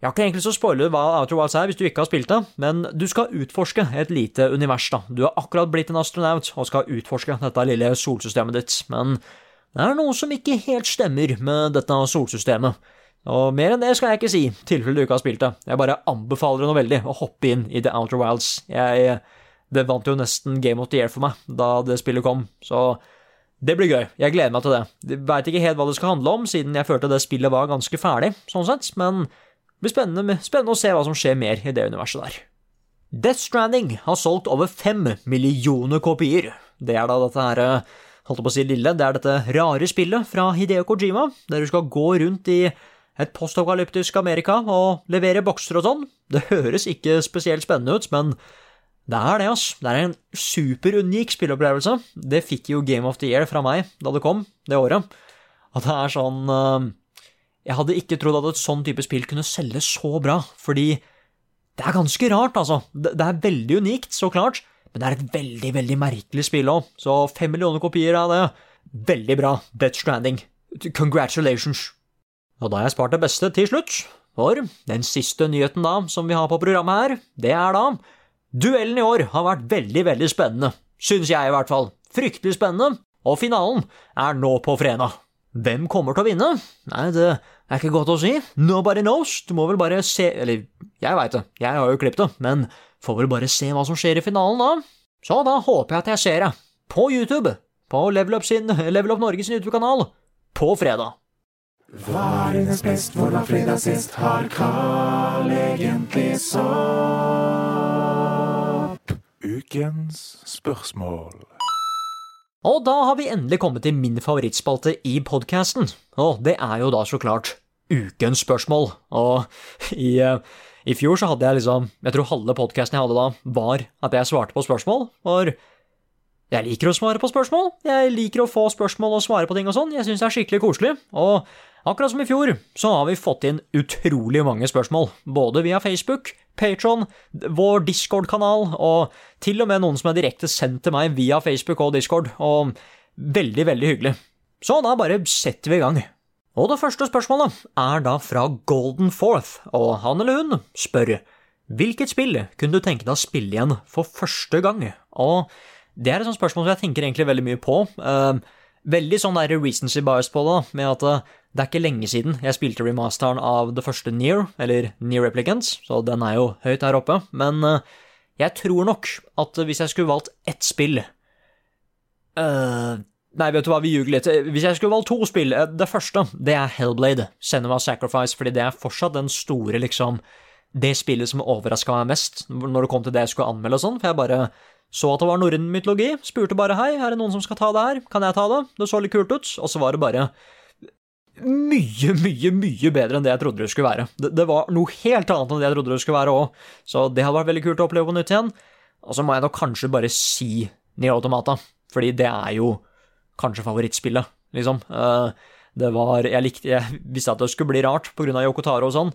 jeg har ikke egentlig så spoile hva Outer Wilds er hvis du ikke har spilt det, men du skal utforske et lite univers, da. Du har akkurat blitt en astronaut og skal utforske dette lille solsystemet ditt, men det er noe som ikke helt stemmer med dette solsystemet. Og mer enn det skal jeg ikke si, i tilfelle du ikke har spilt det. Jeg bare anbefaler det noe veldig å hoppe inn i The Outer Wilds. Jeg, det vant jo nesten Game of the Year for meg da det spillet kom, så det blir gøy. Jeg gleder meg til det. Jeg veit ikke helt hva det skal handle om, siden jeg følte det spillet var ganske ferdig, sånn sett, men det blir spennende, spennende, å se hva som skjer mer i det universet der. Death Stranding har solgt over fem millioner kopier. Det er da dette her, holdt på å si lille, det er dette rare spillet fra Hideo Kojima, der du skal gå rundt i et postapokalyptisk Amerika og levere bokser og sånn. Det høres ikke spesielt spennende ut, men det er det, ass. Det er en superunik spillopplevelse. Det fikk jo Game of the Year fra meg da det kom, det året. At det er sånn uh, jeg hadde ikke trodd at et sånn type spill kunne selge så bra, fordi det er ganske rart, altså. Det, er veldig unikt, så klart, men det er et veldig, veldig merkelig spill òg, så fem millioner kopier av det. Veldig bra, Death Stranding. Congratulations. Og da har jeg spart det beste til slutt, for den siste nyheten da, som vi har på programmet her, det er da Duellen i år har vært veldig, veldig spennende. Synes jeg, i hvert fall. Fryktelig spennende. Og finalen er nå på fredag. Hvem kommer til å vinne? Nei, det er ikke godt å si. Nobody knows. Du må vel bare se Eller, jeg veit det, jeg har jo klippet det, men får vel bare se hva som skjer i finalen, da. Så da håper jeg at jeg ser det. På YouTube. På Level Up, sin, Level Up Norge sin YouTube-kanal. På fredag. Hva er dines best, hvor var fredag sist, har Carl egentlig sopp? Ukens spørsmål. Og da har vi endelig kommet til min favorittspalte i podkasten, og det er jo da så klart ukens spørsmål. Og i, eh, i fjor så hadde jeg liksom Jeg tror halve podkasten jeg hadde da, var at jeg svarte på spørsmål, for jeg liker å svare på spørsmål. Jeg liker å få spørsmål og svare på ting og sånn. Jeg syns det er skikkelig koselig. Og akkurat som i fjor, så har vi fått inn utrolig mange spørsmål, både via Facebook, Patron, vår Discord-kanal, og til og med noen som er direkte sendt til meg via Facebook og Discord, og veldig, veldig hyggelig. Så da bare setter vi i gang. Og det første spørsmålet er da fra Golden Forth, og han eller hun spør Hvilket spill kunne du tenke deg å spille igjen for første gang? Og det er et sånt spørsmål som jeg tenker egentlig veldig mye på. Uh, veldig sånn der recency bias på det, med at uh, det er ikke lenge siden jeg spilte remasteren av det første Near, eller Near Replicants, så den er jo høyt her oppe, men uh, jeg tror nok at hvis jeg skulle valgt ett spill Nei, vet du hva, vi ljuger litt. Hvis jeg skulle valgt to spill Det første, det er Hellblade, Cinema Sacrifice, fordi det er fortsatt den store, liksom det spillet som overraska meg mest når det kom til det jeg skulle anmelde og sånn, for jeg bare så at det var norrøn mytologi, spurte bare hei, er det noen som skal ta det her, kan jeg ta det? Det så litt kult ut, og så var det bare mye, mye, mye bedre enn det jeg trodde det skulle være. Det, det var noe helt annet enn det jeg trodde det skulle være òg, så det hadde vært veldig kult å oppleve på nytt igjen. Og så må jeg nok kanskje bare si Nier Automata, fordi det er jo kanskje favorittspillet, liksom. Eh, det var Jeg likte Jeg visste at det skulle bli rart av Yokotaro og sånn,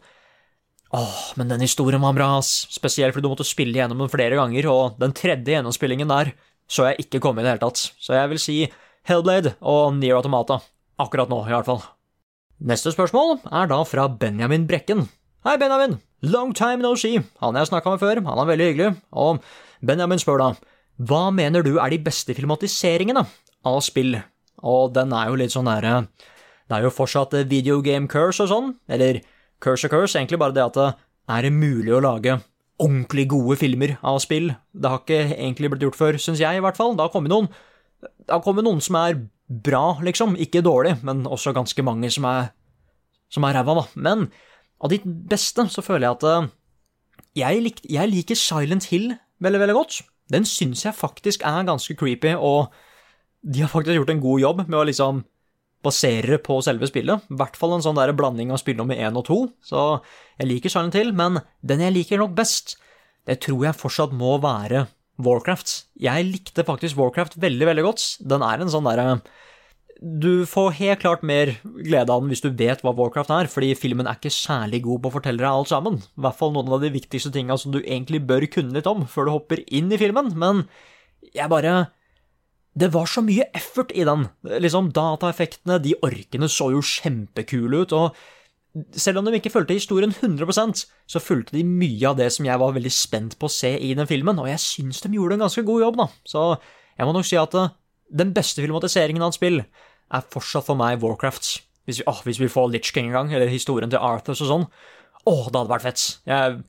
Åh, men den historien var bra, ass. Spesielt fordi du måtte spille gjennom den flere ganger, og den tredje gjennomspillingen der så jeg ikke komme i det hele tatt. Så jeg vil si Hellblade og Near Automata. Akkurat nå, i hvert fall. Neste spørsmål er da fra Benjamin Brekken. Hei, Benjamin. Long time no see. Han jeg snakka med før, han er veldig hyggelig. Og Benjamin spør da, hva mener du er de beste filmatiseringene av spill? Og den er jo litt sånn derre Det er jo fortsatt video game curse og sånn, eller Curse og Curse, egentlig bare det at det er mulig å lage ordentlig gode filmer av spill. Det har ikke egentlig blitt gjort før, syns jeg, i hvert fall. Det har kommet noen, det har kommet noen som er bra, liksom. Ikke dårlig, men også ganske mange som er, som er ræva, da. Men av de beste så føler jeg at eh, jeg, lik, jeg liker Silent Hill veldig, veldig godt. Den syns jeg faktisk er ganske creepy, og de har faktisk gjort en god jobb med å liksom baserer på selve spillet. I hvert fall en sånn der blanding av spillnummer én og to. Så jeg liker Silent Hill, men den jeg liker nok best, det tror jeg fortsatt må være Warcraft. Jeg likte faktisk Warcraft veldig, veldig godt. Den er en sånn derre Du får helt klart mer glede av den hvis du vet hva Warcraft er, fordi filmen er ikke særlig god på å fortelle deg alt sammen. I hvert fall noen av de viktigste tinga som du egentlig bør kunne litt om før du hopper inn i filmen, men jeg bare det var så mye effort i den. Liksom, Dataeffektene, de orkene så jo kjempekule ut, og selv om de ikke fulgte historien 100% så fulgte de mye av det som jeg var veldig spent på å se i den filmen, og jeg syns de gjorde en ganske god jobb, da. Så jeg må nok si at uh, den beste filmatiseringen av et spill er fortsatt for meg Warcraft. Hvis vi, oh, hvis vi får Litch King en gang, eller historien til Arthurs og sånn. Å, det hadde vært fett. Jeg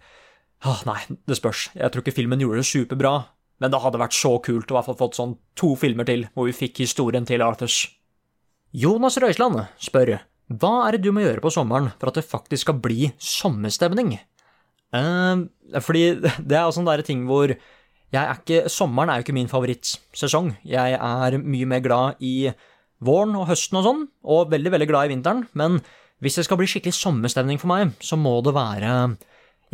oh, Nei, det spørs. Jeg tror ikke filmen gjorde det superbra, men det hadde vært så kult å i hvert fall fått sånn to filmer til hvor vi fikk historien til Arthurs. Jonas Røisland spør hva er det du må gjøre på sommeren for at det faktisk skal bli sommerstemning? Uh, fordi det er sånn derre ting hvor er ikke Sommeren er jo ikke min favorittsesong. Jeg er mye mer glad i våren og høsten og sånn, og veldig, veldig glad i vinteren, men hvis det skal bli skikkelig sommerstemning for meg, så må det være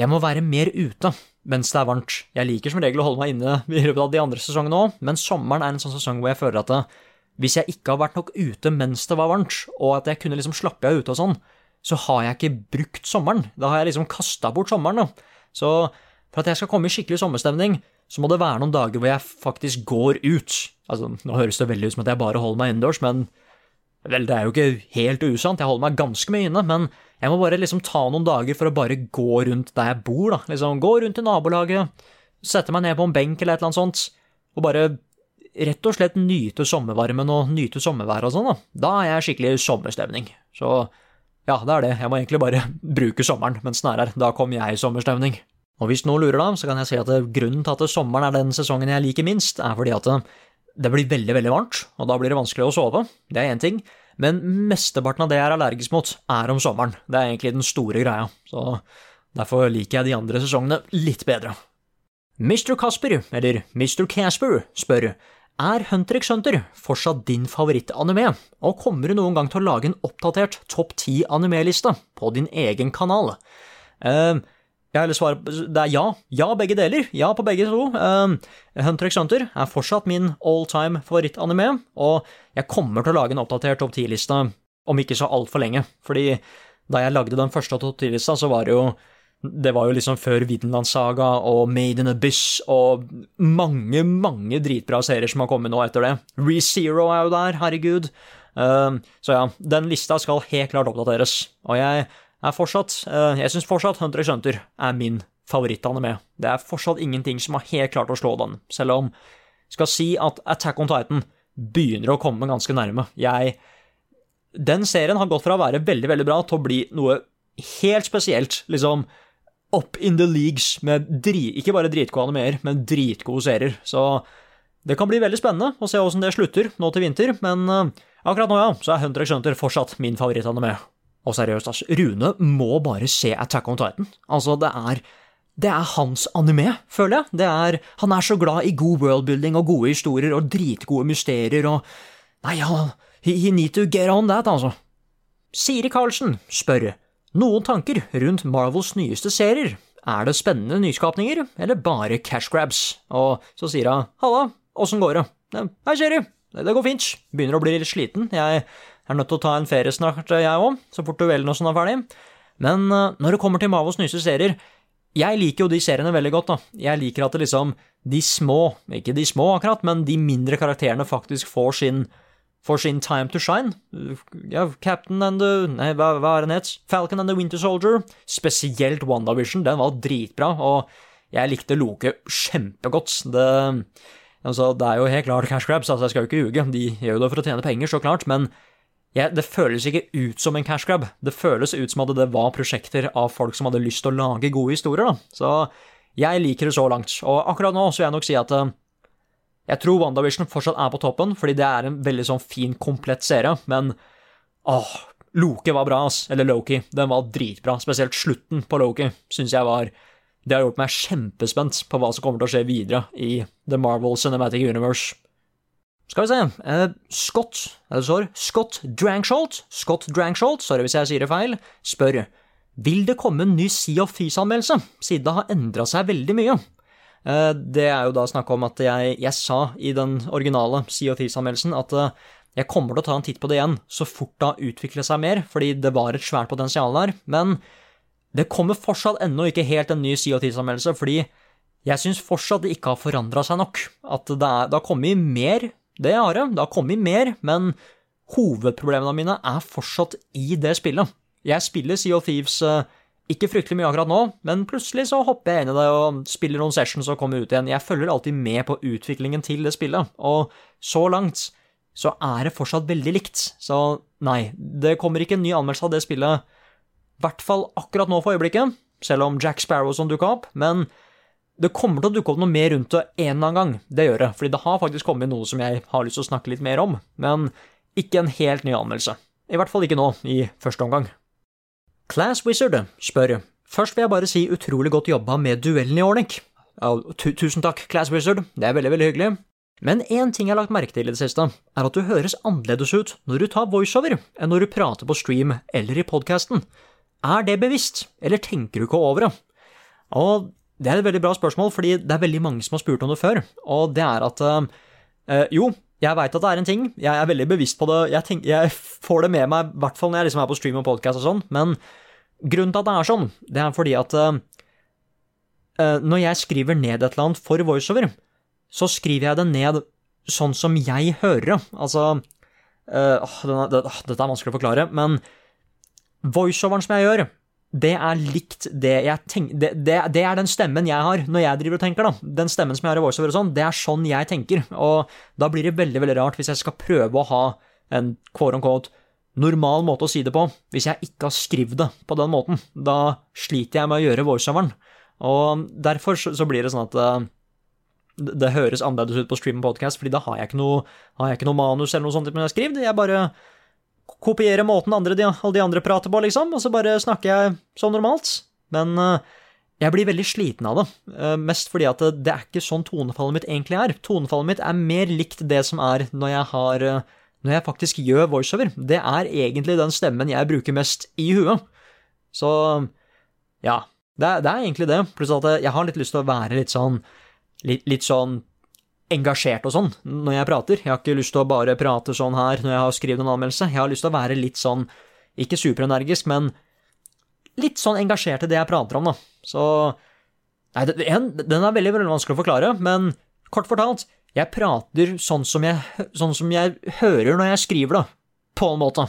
Jeg må være mer ute mens det er varmt. Jeg liker som regel å holde meg inne i løpet av de andre sesongene òg, men sommeren er en sånn sesong hvor jeg føler at det, hvis jeg ikke har vært nok ute mens det var varmt, og at jeg kunne liksom slappe av ute og sånn, så har jeg ikke brukt sommeren. Da har jeg liksom kasta bort sommeren, da. Så for at jeg skal komme i skikkelig sommerstemning, så må det være noen dager hvor jeg faktisk går ut. Altså, nå høres det veldig ut som at jeg bare holder meg innendørs, men vel, det er jo ikke helt usant, jeg holder meg ganske mye inne, men jeg må bare liksom ta noen dager for å bare gå rundt der jeg bor, da. Liksom gå rundt i nabolaget, sette meg ned på en benk eller et eller annet sånt, og bare rett og slett nyte sommervarmen og nyte sommerværet og sånn, da. Da er jeg skikkelig sommerstemning. Så ja, det er det. Jeg må egentlig bare bruke sommeren mens den er her. Da kommer jeg i sommerstemning. Og hvis noen lurer da, så kan jeg si at grunnen til at sommeren er den sesongen jeg liker minst, er fordi at det blir veldig, veldig varmt, og da blir det vanskelig å sove. Det er én ting. Men mesteparten av det jeg er allergisk mot, er om sommeren. Det er egentlig den store greia, så derfor liker jeg de andre sesongene litt bedre. Mr. Casper, eller Mr. Casper, spør er Hunter x Hunter fortsatt din favorittanime, og kommer du noen gang til å lage en oppdatert topp ti anime-liste på din egen kanal? Uh, jeg vil svare Det er ja. Ja, begge deler. Ja på begge to. Uh, Hunter x Hunter er fortsatt min all time favorittanime, og jeg kommer til å lage en oppdatert topp ti-liste om ikke så altfor lenge. Fordi da jeg lagde den første topp ti-lista, så var det jo det var jo liksom før Vinland Saga og Made in Abyss og mange, mange dritbra serier som har kommet nå etter det. ReZero er jo der, herregud. Uh, så ja, den lista skal helt klart oppdateres. Og jeg er fortsatt uh, Jeg syns fortsatt Hunter x Hunter er min favorittanime. Det er fortsatt ingenting som har helt klart å slå den, selv om skal si at Attack on Titan begynner å komme ganske nærme. Jeg Den serien har gått fra å være veldig, veldig bra til å bli noe helt spesielt. Liksom up in the leagues med drit, ikke bare dritgode animeer, men dritgode serier. Så det kan bli veldig spennende å se åssen det slutter nå til vinter, men uh, akkurat nå, ja, så er Hunter x Hunter fortsatt min favorittanime. Og seriøst, altså, Rune må bare se Attack on Titan. Altså, det er det er hans anime, føler jeg. Er, han er så glad i god worldbuilding og gode historier og dritgode mysterier og Nei, ja, he, he need to get on that, altså. Siri Karlsen spør noen tanker rundt Marvels nyeste serier. Er det spennende nyskapninger, eller bare cash grabs? Og så sier hun halla, åssen går det? Hei, Siri, det går fint. Begynner å bli litt sliten. Jeg er nødt til å ta en ferie snart, jeg òg, så fort duellen og sånn er ferdig. Men eh, når det kommer til Marvels nyeste serier, jeg liker jo de seriene veldig godt, da. Jeg liker at det liksom de små, ikke de små akkurat, men de mindre karakterene faktisk får sin, får sin time to shine. Ja, Captain and the Nei, hva, hva er den het? Falcon and the Winter Soldier. Spesielt WandaVision, den var dritbra, og jeg likte Loke kjempegodt. Det, altså, det er jo helt klart cash grabs, altså jeg skal jo ikke ljuge, de gjør jo det for å tjene penger, så klart, men ja, det føles ikke ut som en cash grab. Det føles ut som at det var prosjekter av folk som hadde lyst til å lage gode historier, da. Så jeg liker det så langt. Og akkurat nå så vil jeg nok si at uh, jeg tror WandaVision fortsatt er på toppen, fordi det er en veldig sånn fin, komplett serie, men åh, Loke var bra, ass. Eller Loki. Den var dritbra. Spesielt slutten på Loki syns jeg var Det har gjort meg kjempespent på hva som kommer til å skje videre i The Marvel Cinematic Universe. Skal vi se eh, Scott det står Scott Drangsholt, Scott Drangsholt, sorry hvis jeg sier det feil, spør vil det komme en ny Sea of Thieves-anmeldelse, siden det har endra seg veldig mye. Eh, det er jo da snakk om at jeg, jeg, sa i den originale Sea of Thieves-anmeldelsen at eh, jeg kommer til å ta en titt på det igjen så fort det har utviklet seg mer, fordi det var et svært potensial der. Men det kommer fortsatt ennå ikke helt en ny Sea of Thieves-anmeldelse, fordi jeg syns fortsatt det ikke har forandra seg nok. At det, er, det har kommet mer det har det. Det har kommet mer, men hovedproblemene mine er fortsatt i det spillet. Jeg spiller Sea of Thieves uh, ikke fryktelig mye akkurat nå, men plutselig så hopper jeg inn i det og spiller noen sessions og kommer ut igjen. Jeg følger alltid med på utviklingen til det spillet, og så langt så er det fortsatt veldig likt. Så nei, det kommer ikke en ny anmeldelse av det spillet, i hvert fall akkurat nå for øyeblikket, selv om Jack Sparrow som dukka opp, men det kommer til å dukke opp noe mer rundt det en eller annen gang, det gjør det, fordi det har faktisk kommet noe som jeg har lyst til å snakke litt mer om, men ikke en helt ny anmeldelse. I hvert fall ikke nå, i første omgang. Class Wizard spør Først vil jeg bare si utrolig godt jobba med duellen i Ornic. Tusen takk, Class Wizard, det er veldig, veldig hyggelig. Men én ting jeg har lagt merke til i det siste, er at du høres annerledes ut når du tar voiceover enn når du prater på stream eller i podkasten. Er det bevisst, eller tenker du ikke over det? Og det er et veldig bra spørsmål, fordi det er veldig mange som har spurt om det før. Og det er at øh, Jo, jeg veit at det er en ting, jeg er veldig bevisst på det, jeg, tenk, jeg får det med meg, i hvert fall når jeg liksom er på stream og podkast og sånn, men grunnen til at det er sånn, det er fordi at uh, når jeg skriver ned et eller annet for voiceover, så skriver jeg det ned sånn som jeg hører det. Altså uh, denne, det, Dette er vanskelig å forklare, men voiceoveren som jeg gjør, det er likt det jeg tenker det, det, det, er den stemmen jeg har når jeg driver og tenker, da. Den stemmen som jeg har i voiceover og sånn, det er sånn jeg tenker. Og da blir det veldig, veldig rart hvis jeg skal prøve å ha en quote on quote normal måte å si det på, hvis jeg ikke har skrevet det på den måten. Da sliter jeg med å gjøre voiceoveren. Og derfor så blir det sånn at uh, det høres annerledes ut på stream og podcast, fordi da har jeg noe, har jeg ikke noe manus eller noe sånt men jeg skriver. Jeg bare kopiere måten andre, de, alle de andre prater på, liksom, og så bare snakker jeg som normalt. Men uh, jeg blir veldig sliten av det, uh, mest fordi at det, er ikke sånn tonefallet mitt egentlig er. Tonefallet mitt er mer likt det som er når jeg har uh, når jeg faktisk gjør voiceover. Det er egentlig den stemmen jeg bruker mest i huet. Så ja, det er, det er egentlig det. Pluss at jeg har litt lyst til å være litt sånn litt, litt sånn engasjert og sånn når jeg prater. Jeg har ikke lyst til å bare prate sånn her når jeg har skrevet en anmeldelse. Jeg har lyst til å være litt sånn, ikke superenergisk, men litt sånn engasjert i det jeg prater om, da. Så Nei, den er veldig, veldig vanskelig å forklare, men kort fortalt, jeg prater sånn som jeg, sånn som jeg hører når jeg skriver da. på en måte.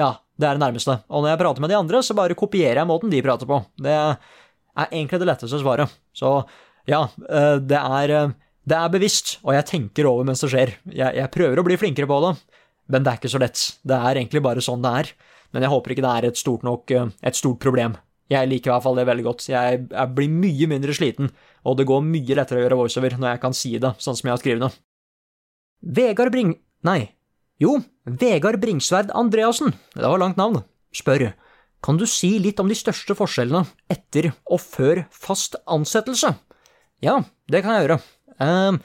Ja, det er det nærmeste. Og når jeg prater med de andre, så bare kopierer jeg måten de prater på. Det er egentlig det letteste svaret. Så ja, eh, det er, eh, det er bevisst, og jeg tenker over mens det skjer. Jeg, jeg prøver å bli flinkere på det, men det er ikke så lett. Det er egentlig bare sånn det er. Men jeg håper ikke det er et stort nok eh, et stort problem. Jeg liker i hvert fall det veldig godt. Jeg, jeg blir mye mindre sliten, og det går mye lettere å gjøre voiceover når jeg kan si det sånn som jeg har skrevet det. Vegard Bring... Nei. Jo, Vegard Bringsverd Andreassen, det var langt navn, spør kan du si litt om de største forskjellene etter og før fast ansettelse? Ja, det kan jeg gjøre. Uh,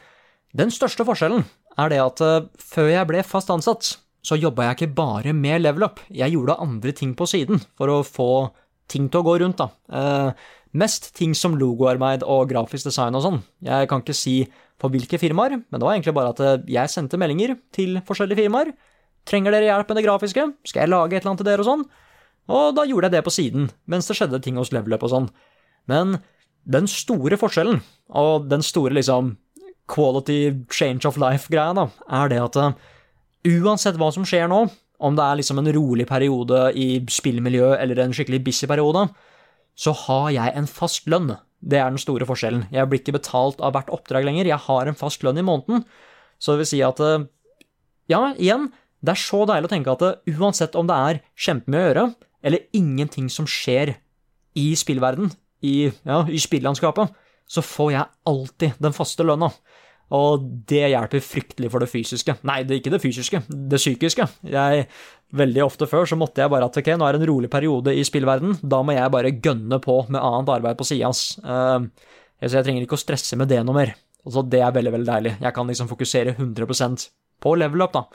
den største forskjellen er det at uh, før jeg ble fast ansatt, så jobba jeg ikke bare med level up, jeg gjorde andre ting på siden for å få ting til å gå rundt, da. Uh, mest ting som logoarbeid og grafisk design og sånn. Jeg kan ikke si for hvilke firmaer, men det var egentlig bare at eh, jeg sendte meldinger til forskjellige firmaer. Trenger dere hjelp med det grafiske? Skal jeg lage et eller annet til dere og sånn? Og da gjorde jeg det på siden, mens det skjedde ting hos Level Up og sånn. Men den store forskjellen, og den store liksom quality change of life-greia, da, er det at eh, uansett hva som skjer nå, om det er liksom en rolig periode i spillmiljøet eller en skikkelig busy periode, så har jeg en fast lønn det er den store forskjellen. Jeg blir ikke betalt av hvert oppdrag lenger, jeg har en fast lønn i måneden. Så det vil si at eh, Ja, igjen, det er så deilig å tenke at eh, uansett om det er kjempemye å gjøre, eller ingenting som skjer i spillverden, i, ja, i spillandskapet, så får jeg alltid den faste lønna. Og det hjelper fryktelig for det fysiske. Nei, det er ikke det fysiske, det psykiske. Jeg, veldig ofte før så måtte jeg bare at ok, nå er det en rolig periode i spillverden, da må jeg bare gønne på med annet arbeid på sida. Uh, så jeg trenger ikke å stresse med det noe mer. Så Det er veldig veldig deilig. Jeg kan liksom fokusere 100% på level up, da.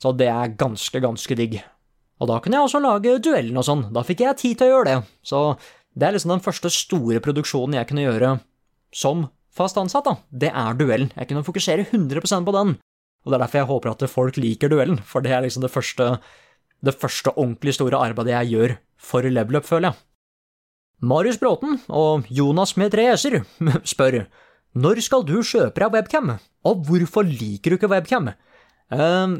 Så det er ganske, ganske digg. Og da kunne jeg også lage duellen og sånn. Da fikk jeg tid til å gjøre det. Så det er liksom den første store produksjonen jeg kunne gjøre som fast ansatt, da, det er duellen. Jeg kunne fokusere 100% på den. Og det er derfor jeg håper at folk liker duellen, for det er liksom det første, det første ordentlig store arbeidet jeg gjør for level up, føler jeg. Marius Bråten og Jonas med tre s-er spør når skal du kjøpe deg webcam, og hvorfor liker du ikke webcam? Uh,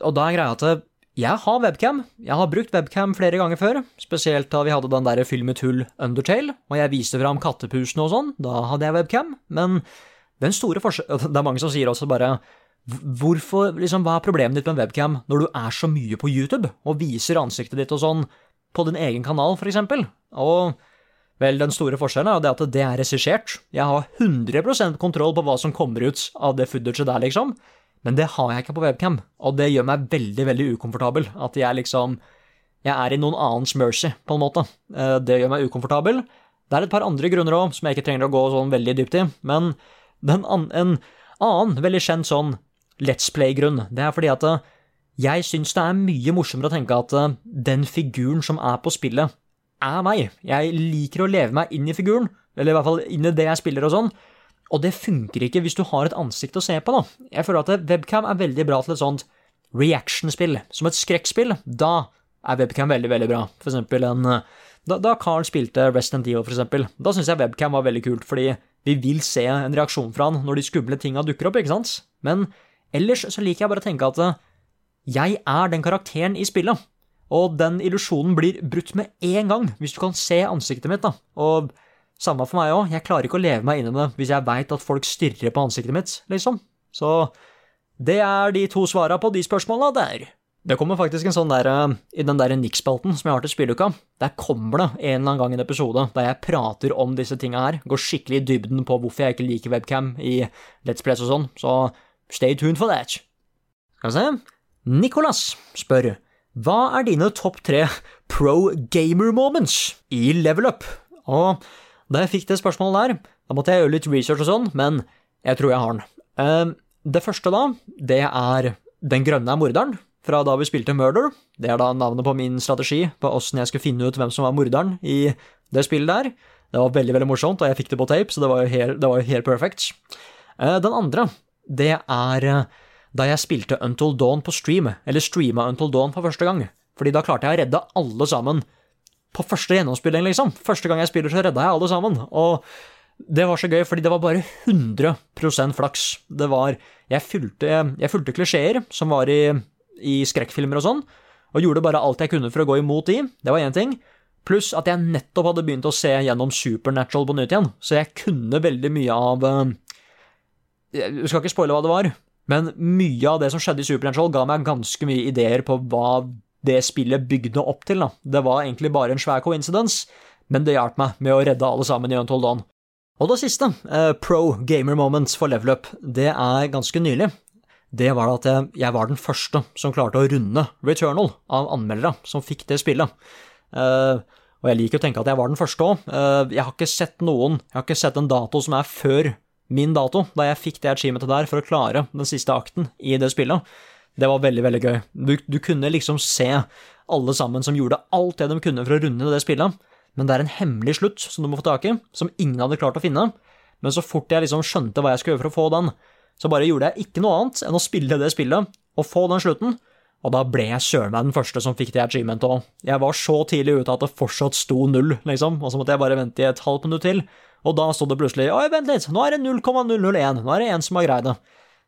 og da er greia at jeg har webcam. Jeg har brukt webcam flere ganger før, spesielt da vi hadde den der filmet hull Undertale, og jeg viste fram kattepusene og sånn. Da hadde jeg webcam. Men den store forskjellen Det er mange som sier også bare Hvorfor, liksom, Hva er problemet ditt med webcam når du er så mye på YouTube og viser ansiktet ditt og sånn på din egen kanal, for eksempel? Og vel, den store forskjellen er at det er regissert. Jeg har 100% kontroll på hva som kommer ut av det footaget der, liksom. Men det har jeg ikke på webcam, og det gjør meg veldig, veldig ukomfortabel. At jeg liksom Jeg er i noen annens mercy, på en måte. Eh, det gjør meg ukomfortabel. Det er et par andre grunner òg, som jeg ikke trenger å gå sånn veldig dypt i, men an en annen veldig kjent sånn Let's Play-grunn, det er fordi at eh, jeg syns det er mye morsommere å tenke at eh, den figuren som er på spillet, er meg. Jeg liker å leve meg inn i figuren, eller i hvert fall inn i det jeg spiller og sånn, og det funker ikke hvis du har et ansikt å se på, da. Jeg føler at webcam er veldig bra til et sånt reaction-spill. Som et skrekkspill, da er webcam veldig, veldig bra. For eksempel en Da, da Carl spilte Resident Evil, for eksempel, da syns jeg webcam var veldig kult, fordi vi vil se en reaksjon fra han når de skumle tinga dukker opp, ikke sant? Men ellers så liker jeg bare å tenke at jeg er den karakteren i spillet. Og den illusjonen blir brutt med en gang, hvis du kan se ansiktet mitt, da. Og samme for meg òg, jeg klarer ikke å leve meg inn i det hvis jeg veit at folk stirrer på ansiktet mitt, liksom. Så det er de to svara på de spørsmåla der. Det kommer faktisk en sånn der eh, I den der Nix-spalten som jeg har til spilluka, der kommer det en eller annen gang en episode der jeg prater om disse tinga her, går skikkelig i dybden på hvorfor jeg ikke liker webcam i Let's Play og sånn, så stay tuned for that. Skal vi se Nicolas spør hva er dine topp tre pro gamer moments i level up? Og da jeg fikk det spørsmålet der, da måtte jeg gjøre litt research og sånn, men jeg tror jeg har den. Ehm, det første da, det er Den grønne er morderen, fra da vi spilte Murder. Det er da navnet på min strategi på åssen jeg skulle finne ut hvem som var morderen i det spillet der. Det var veldig veldig morsomt, og jeg fikk det på tape, så det var jo helt, helt perfect. Ehm, den andre, det er eh, da jeg spilte Until Dawn på stream, eller streama Until Dawn for første gang. Fordi da klarte jeg å redde alle sammen på første gjennomspilling, liksom. Første gang jeg spiller, så redda jeg alle sammen. Og det var så gøy, fordi det var bare 100% flaks. Det var Jeg fulgte, jeg fulgte klisjeer som var i, i skrekkfilmer og sånn, og gjorde bare alt jeg kunne for å gå imot de. Det var én ting. Pluss at jeg nettopp hadde begynt å se gjennom Supernatural på nytt igjen, så jeg kunne veldig mye av eh, Jeg skal ikke spoile hva det var, men mye av det som skjedde i Supernatural, ga meg ganske mye ideer på hva det spillet bygde opp til. da. Det var egentlig bare en svær coincidence, men det hjalp meg med å redde alle sammen i Untold Dawn. Og det siste, eh, pro gamer moments for level up, det er ganske nylig. Det var at jeg, jeg var den første som klarte å runde Returnal av anmeldere som fikk det spillet. Eh, og jeg liker å tenke at jeg var den første òg. jeg har ikke sett noen Jeg har ikke sett en dato som er før min dato, da jeg fikk det achievementet der for å klare den siste akten i det spillet. Det var veldig, veldig gøy. Du, du kunne liksom se alle sammen som gjorde alt det de kunne for å runde det spillet, men det er en hemmelig slutt som du må få tak i, som ingen hadde klart å finne. Men så fort jeg liksom skjønte hva jeg skulle gjøre for å få den, så bare gjorde jeg ikke noe annet enn å spille det spillet og få den slutten. Og da ble jeg søren meg den første som fikk det achievementet òg. Jeg var så tidlig ute at det fortsatt sto null, liksom, og så måtte jeg bare vente i et halvt minutt til. Og da sto det plutselig Oi, vent litt, nå er det 0,001, nå er det en som har greid det.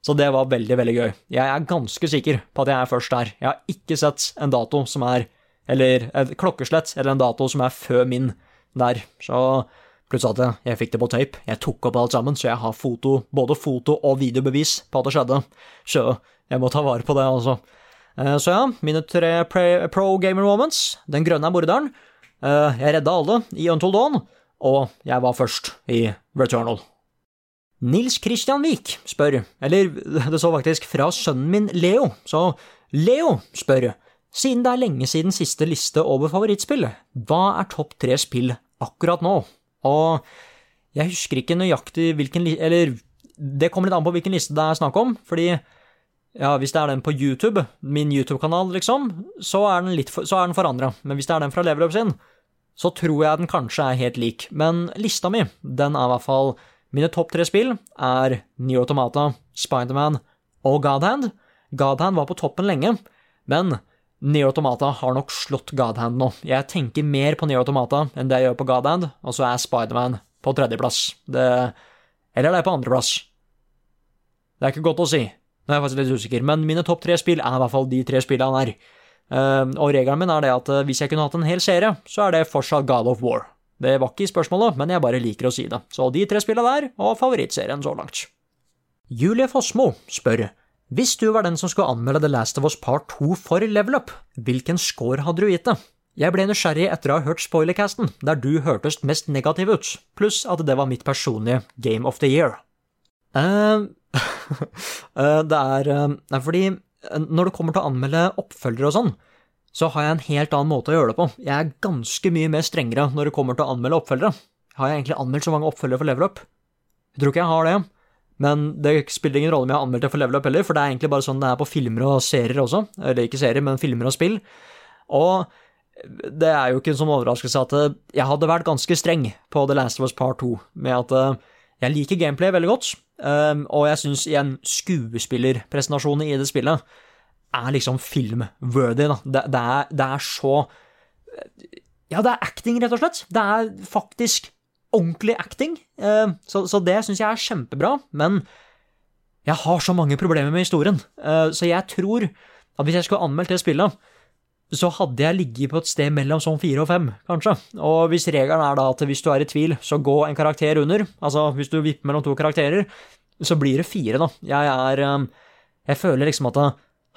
Så det var veldig, veldig gøy. Jeg er ganske sikker på at jeg er først der. Jeg har ikke sett en dato som er Eller et klokkeslett eller en dato som er før min der. Så plutselig at jeg fikk det på tape. Jeg tok opp alt sammen, så jeg har foto, både foto og videobevis på at det skjedde. Så jeg må ta vare på det, altså. Så ja, mine tre pro gamer moments. Den grønne er morderen. Eh, jeg redda alle i Untold Dawn, og jeg var først i Returnal. Nils Kristian Vik spør, eller det så faktisk fra sønnen min Leo, så Leo spør, siden det er lenge siden siste liste over favorittspill, hva er topp tre spill akkurat nå? Og jeg husker ikke nøyaktig hvilken liste Eller det kommer litt an på hvilken liste det er snakk om, fordi ja, hvis det er den på YouTube, min YouTube-kanal, liksom, så er den for, den forandra. Men hvis det er den fra Level sin, så tror jeg den kanskje er helt lik. Men lista mi, den er i hvert fall Mine topp tre spill er New Automata, Spiderman og Godhand. Godhand var på toppen lenge, men Neo Automata har nok slått Godhand nå. Jeg tenker mer på Neo Automata enn det jeg gjør på Godhand, og så er Spiderman på tredjeplass. Det Eller er på andreplass? Det er ikke godt å si. Nå er jeg faktisk litt usikker, men mine topp tre spill er i hvert fall de tre spillene her. er. og regelen min er det at uh, hvis jeg kunne hatt en hel serie, så er det fortsatt God of War. Det var ikke i spørsmålet, men jeg bare liker å si det. Så de tre spillene der, og favorittserien så langt. Julie Fossmo spør Hvis du var den som skulle anmelde The Last of Us Part 2 for Level Up, hvilken score hadde du gitt det? Jeg ble nysgjerrig etter å ha hørt spoilercasten, der du hørtes mest negativ ut, pluss at det var mitt personlige Game of the Year. Uh, det er uh, fordi når det kommer til å anmelde oppfølgere og sånn, så har jeg en helt annen måte å gjøre det på. Jeg er ganske mye mer strengere når det kommer til å anmelde oppfølgere. Har jeg egentlig anmeldt så mange oppfølgere for Level Up? Jeg tror ikke jeg har det. Men det spiller ingen rolle om jeg har anmeldt det for Level Up heller, for det er egentlig bare sånn det er på filmer og serier også. Eller ikke serier, men filmer og spill. Og det er jo ikke en sånn overraskelse at jeg hadde vært ganske streng på The Last of Us Part 2, med at jeg liker gameplay veldig godt, og jeg syns igjen skuespillerprestasjonene i det spillet er liksom filmworthy, da. Det, det, er, det, er, så Ja, det er acting, rett og slett. Det er faktisk ordentlig acting. Eh, så, så det syns jeg er kjempebra, men jeg har så mange problemer med historien, eh, så jeg tror at hvis jeg skulle anmeldt det spillet, så hadde jeg ligget på et sted mellom sånn fire og fem, kanskje. Og hvis regelen er da at hvis du er i tvil, så gå en karakter under, altså hvis du vipper mellom to karakterer, så blir det fire, da. Jeg er eh, Jeg føler liksom at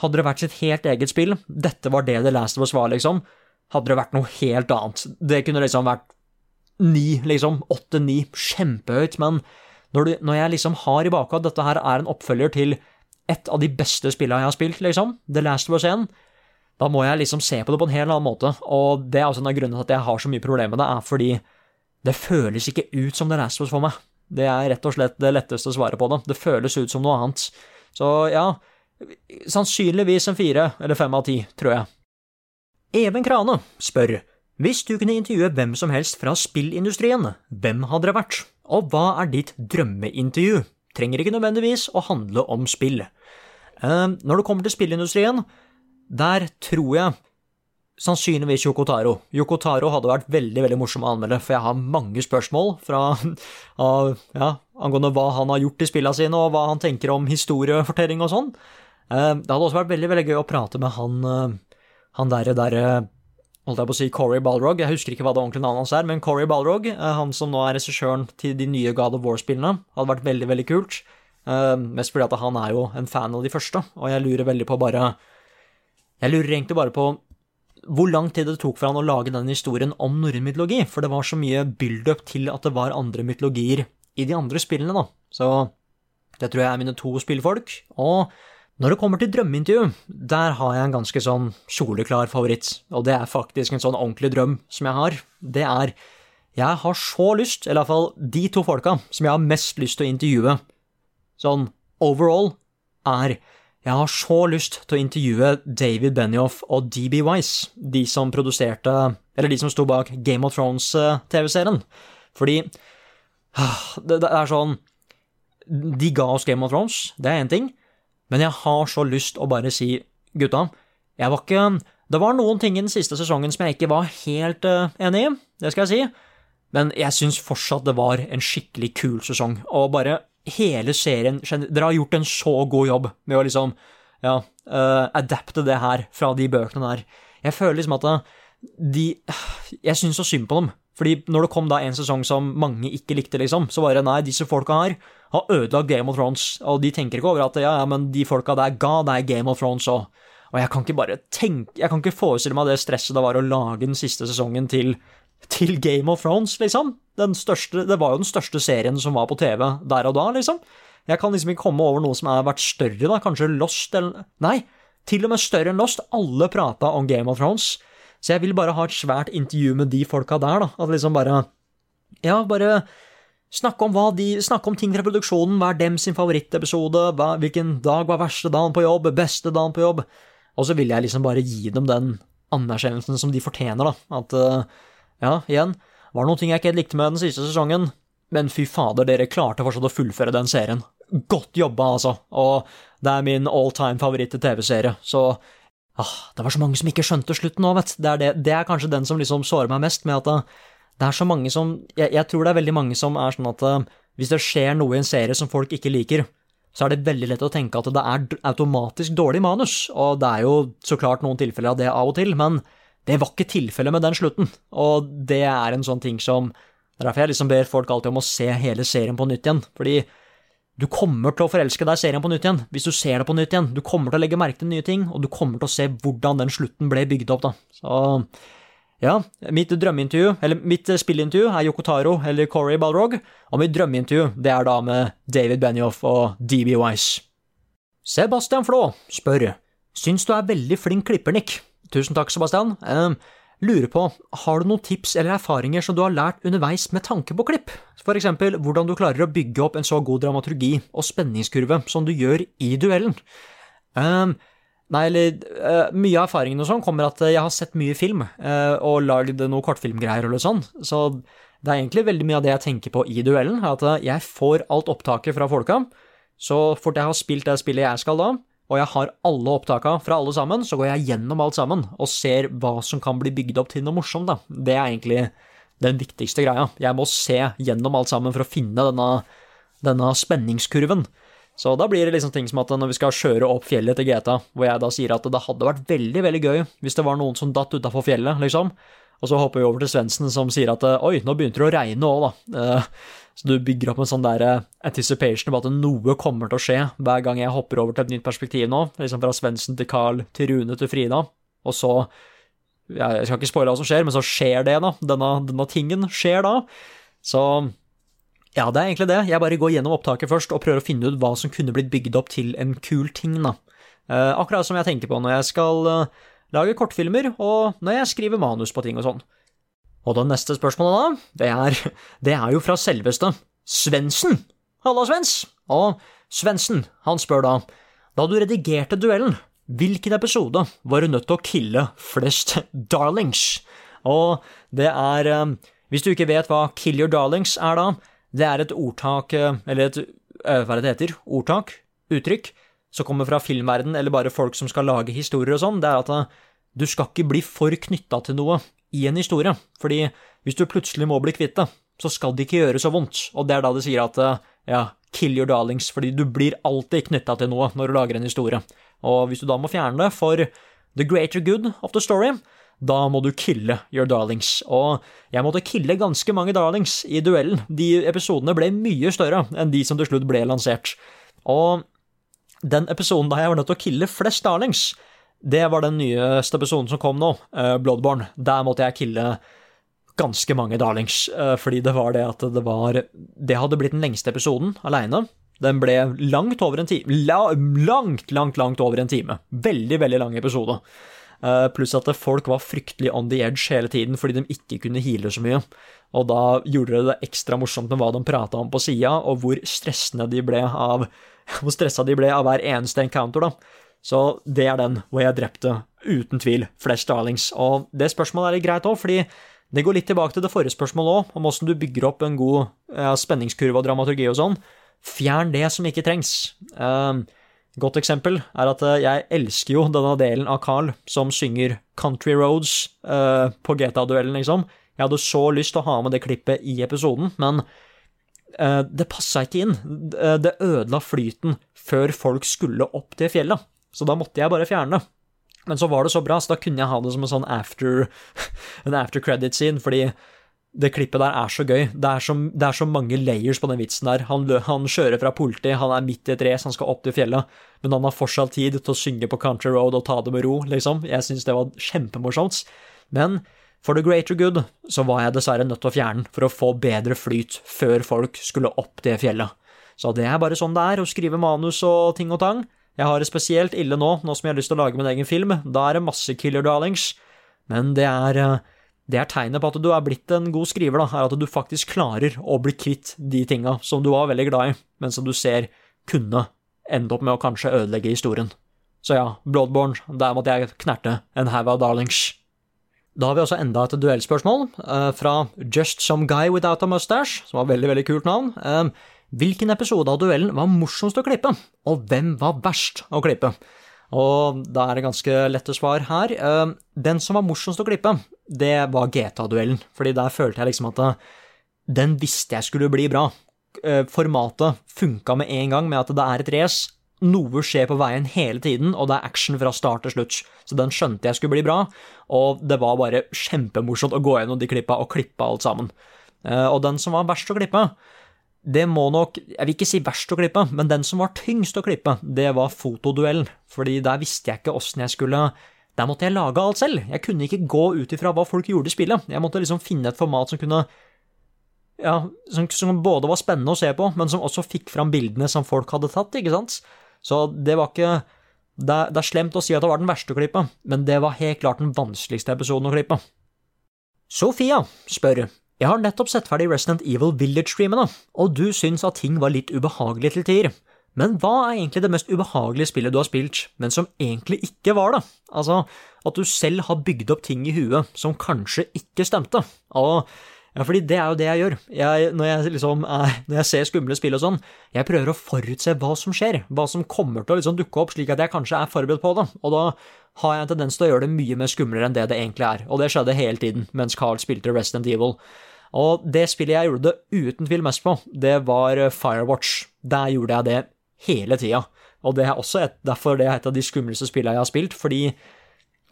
hadde det vært sitt helt eget spill, dette var det The Last of Us var, liksom, hadde det vært noe helt annet. Det kunne liksom vært ni, liksom, åtte-ni, kjempehøyt, men når, du, når, jeg liksom har i bakhodet at dette her er en oppfølger til et av de beste spillene jeg har spilt, liksom, The Last of Us 1, da må jeg liksom se på det på en helt annen måte, og det er også en av grunnene til at jeg har så mye problemer med det, er fordi det føles ikke ut som The Last of Us for meg. Det er rett og slett det letteste svaret på det. Det føles ut som noe annet. Så ja, Sannsynligvis en fire eller fem av ti, tror jeg. Even Krane spør hvis du kunne intervjue hvem som helst fra spillindustrien, hvem hadde det vært, og hva er ditt drømmeintervju? Trenger ikke nødvendigvis å handle om spill. Uh, når det kommer til spillindustrien, der tror jeg sannsynligvis Yoko Taro. Yoko Taro hadde vært veldig veldig morsom å anmelde, for jeg har mange spørsmål fra, ja, angående hva han har gjort i spillene sine, og hva han tenker om historiefortelling og sånn. Eh, det hadde også vært veldig veldig gøy å prate med han, eh, han derre der, holdt jeg på å si Corey Balrog, jeg husker ikke hva det ordentlige navnet hans er, men Corey Balrog, eh, han som nå er regissøren til de nye God of War-spillene, hadde vært veldig, veldig kult. Eh, mest fordi at han er jo en fan av de første, og jeg lurer veldig på bare Jeg lurer egentlig bare på hvor lang tid det tok for han å lage den historien om norrøn mytologi, for det var så mye build-up til at det var andre mytologier i de andre spillene, da. Så det tror jeg er mine to spillfolk. Og når det kommer til drømmeintervju, der har jeg en ganske sånn soleklar favoritt, og det er faktisk en sånn ordentlig drøm som jeg har. Det er Jeg har så lyst, eller iallfall de to folka som jeg har mest lyst til å intervjue, sånn overall, er jeg har så lyst til å intervjue David Benioff og DB Wise, de som produserte Eller de som sto bak Game of Thrones-TV-serien. Fordi det, det er sånn De ga oss Game of Thrones, det er én ting, men jeg har så lyst å bare si, gutta, jeg var ikke Det var noen ting i den siste sesongen som jeg ikke var helt uh, enig i, det skal jeg si, men jeg syns fortsatt det var en skikkelig kul sesong, og bare hele serien Dere har gjort en så god jobb med å liksom ja, uh, adapte det her fra de bøkene der. Jeg føler liksom at de Jeg syns så synd på dem. Fordi når det kom da en sesong som mange ikke likte, liksom, så bare nei, disse folka her har ødelagt Game of Thrones, og de tenker ikke over at ja, ja, men de folka der ga deg Game of Thrones òg. Og jeg kan ikke bare tenke Jeg kan ikke forestille meg det stresset det var å lage den siste sesongen til, til Game of Thrones, liksom. Største, det var jo den største serien som var på TV der og da, liksom. Jeg kan liksom ikke komme over noe som har vært større, da. Kanskje Lost eller Nei, til og med større enn Lost. Alle prata om Game of Thrones. Så jeg vil bare ha et svært intervju med de folka der, da. At liksom bare Ja, bare snakke om de Snakke om ting fra produksjonen. Hva er dem sin favorittepisode? Hva, hvilken dag var verste dagen på jobb? Beste dagen på jobb? Og så vil jeg liksom bare gi dem den anerkjennelsen som de fortjener, da. At uh, Ja, igjen. Var det noen ting jeg ikke helt likte med den siste sesongen, men fy fader, dere klarte fortsatt å fullføre den serien. Godt jobba, altså. Og det er min all time favoritt-TV-serie, så ah, Det var så mange som ikke skjønte slutten nå, vet. Det, det, det, er kanskje den som liksom sårer meg mest, med at det, det er så mange som jeg, jeg, tror det er veldig mange som er sånn at hvis det skjer noe i en serie som folk ikke liker, så er det veldig lett å tenke at det er automatisk dårlig manus, og det er jo så klart noen tilfeller av det av og til, men det var ikke tilfellet med den slutten, og det er en sånn ting som Det er derfor jeg liksom ber folk alltid om å se hele serien på nytt igjen, fordi du kommer til å forelske deg i serien på nytt igjen hvis du ser det på nytt igjen. Du kommer til å legge merke til nye ting, og du kommer til å se hvordan den slutten ble bygd opp, da. Så ja, mitt drømmeintervju, eller mitt spillintervju, er Yokotaro eller Corey Balrog, og mitt drømmeintervju, det er da med David Benioff og DB Wise. Sebastian Flå spør, syns du er veldig flink klipper, Nick. Tusen takk, Sebastian. Uh, lurer på, har du noen tips eller erfaringer som du har lært underveis med tanke på klipp? For eksempel hvordan du klarer å bygge opp en så god dramaturgi og spenningskurve som du gjør i duellen. Um, nei, eller uh, Mye av erfaringen og sånn kommer at jeg har sett mye film og lagd noen kortfilmgreier eller sånn, så det er egentlig veldig mye av det jeg tenker på i duellen, at jeg får alt opptaket fra folka. Så fort jeg har spilt det spillet jeg skal da, og jeg har alle opptaka fra alle sammen, så går jeg gjennom alt sammen og ser hva som kan bli bygd opp til noe morsomt, da. Det er egentlig den viktigste greia. Jeg må se gjennom alt sammen for å finne denne, denne spenningskurven. Så da blir det liksom ting som at når vi skal kjøre opp fjellet til GTA, hvor jeg da sier at det hadde vært veldig, veldig gøy hvis det var noen som datt utafor fjellet, liksom. Og så hopper vi over til Svendsen som sier at oi, nå begynte det å regne òg, da. Så du bygger opp en sånn der eh, anticipation på at noe kommer til å skje hver gang jeg hopper over til et nytt perspektiv nå, liksom fra Svendsen til Carl til Rune til Frida, og så Jeg skal ikke spoile hva som skjer, men så skjer det, da. Denne, denne tingen skjer da. Så ja, det er egentlig det. Jeg bare går gjennom opptaket først og prøver å finne ut hva som kunne blitt bygd opp til en kul ting, da. Eh, akkurat som jeg tenker på når jeg skal eh, lage kortfilmer, og når jeg skriver manus på ting og sånn. Og det neste spørsmålet, da, det er, det er jo fra selveste Svendsen. Halla, Svens. Og Svendsen, han spør da, da du redigerte duellen, hvilken episode var du nødt til å kille flest darlings? Og det er eh, Hvis du ikke vet hva kill your darlings er, da, det er et ordtak, eh, eller et eh, hva er det heter, ordtak, uttrykk, som kommer fra filmverden, eller bare folk som skal lage historier og sånn, det er at du skal ikke bli for knytta til noe i en historie. Fordi hvis du plutselig må bli kvitt det, så skal det ikke gjøre så vondt. Og det er da det sier at eh, ja, kill your darlings, fordi du blir alltid knytta til noe når du lager en historie. Og hvis du da må fjerne det for the greater good of the story, da må du kille your darlings. Og jeg måtte kille ganske mange darlings i duellen. De episodene ble mye større enn de som til slutt ble lansert. Og den episoden da jeg var nødt til å kille flest darlings, det var den nyeste episoden som kom nå, uh, Bloodborne. Der måtte jeg kille ganske mange darlings, uh, fordi det var det at det var Det hadde blitt den lengste episoden aleine. Den ble langt over en time. La, langt, langt, langt over en time. Veldig, veldig lang episode. Uh, pluss at folk var fryktelig on the edge hele tiden fordi de ikke kunne heale så mye. Og da gjorde det det ekstra morsomt med hva de prata om på sida, og hvor stressende de ble av hvor stressa de ble av hver eneste encounter, da. Så det er den hvor jeg drepte, uten tvil, flest darlings. Og det spørsmålet er litt greit òg, fordi det går litt tilbake til det forrige spørsmålet òg, om åssen du bygger opp en god ja, spenningskurve og dramaturgi og sånn. Fjern det som ikke trengs. Uh, Godt eksempel er at eh, jeg elsker jo denne delen av Carl som synger Country Roads uh, på GTA-duellen, liksom. Jeg hadde så lyst til å ha med det klippet i episoden, men uh, det passa ikke inn. Det ødela flyten før folk skulle opp til fjellet, så da måtte jeg bare fjerne det. Men så var det så bra, så da kunne jeg ha det som en sånn after, en after credit-scene, fordi det klippet der er så gøy. Det er så, det er så mange layers på den vitsen der. Han, han kjører fra politi, han er midt i et race, han skal opp til fjellet, men han har fortsatt tid til å synge på Country Road og ta det med ro, liksom. Jeg syns det var kjempemorsomt. Men for the greater good så var jeg dessverre nødt til å fjerne den for å få bedre flyt før folk skulle opp det fjellet. Så det er bare sånn det er å skrive manus og ting og tang. Jeg har det spesielt ille nå, nå som jeg har lyst til å lage min egen film. Da er det masse killer darlings, men det er eh, det er tegnet på at du er blitt en god skriver, da, er at du faktisk klarer å bli kvitt de tinga som du var veldig glad i, men som du ser kunne ende opp med å kanskje ødelegge historien. Så ja, Bloodborne, der måtte jeg knerte en haug av darlings. Da har vi også enda et duellspørsmål, uh, fra Just Some Guy Without a Mustache, som var veldig, veldig kult navn. Hvilken episode av duellen var morsomst å klippe, og hvem var verst å klippe? Og da er det ganske lette svar her. Uh, den som var morsomst å klippe, det var GTA-duellen, fordi der følte jeg liksom at den visste jeg skulle bli bra. Uh, formatet funka med en gang, med at det er et race. Noe skjer på veien hele tiden, og det er action fra start til slutt. Så den skjønte jeg skulle bli bra, og det var bare kjempemorsomt å gå gjennom de klippa og klippe alt sammen. Uh, og den som var verst å klippe, det må nok Jeg vil ikke si verst å klippe, men den som var tyngst å klippe, det var fotoduellen. Fordi der visste jeg ikke åssen jeg skulle Der måtte jeg lage alt selv. Jeg kunne ikke gå ut ifra hva folk gjorde i spillet. Jeg måtte liksom finne et format som kunne Ja, som, som både var spennende å se på, men som også fikk fram bildene som folk hadde tatt, ikke sant? Så det var ikke det det er slemt å si at det var den verste å klippe, men det var helt klart den vanskeligste episoden å klippe. Sofia spør jeg har nettopp sett ferdig Resident Evil Village-streamene, og du syns at ting var litt ubehagelig til tider. Men hva er egentlig det mest ubehagelige spillet du har spilt, men som egentlig ikke var det? Altså, at du selv har bygd opp ting i huet som kanskje ikke stemte. Og ja, fordi det er jo det jeg gjør. Jeg, når, jeg liksom når, jeg ser skumle spill og sånn, jeg prøver å forutse hva som skjer, hva som kommer til å liksom dukke opp, slik at jeg kanskje er forberedt på det. Og da har jeg en tendens til å gjøre det mye mer skumlere enn det det egentlig er. Og det skjedde hele tiden mens Carl spilte Resident Evil. Og det spillet jeg gjorde det uten tvil mest på, det var Firewatch. Der gjorde jeg det hele tida. Og det er også et, derfor det er et av de skumleste spillene jeg har spilt, fordi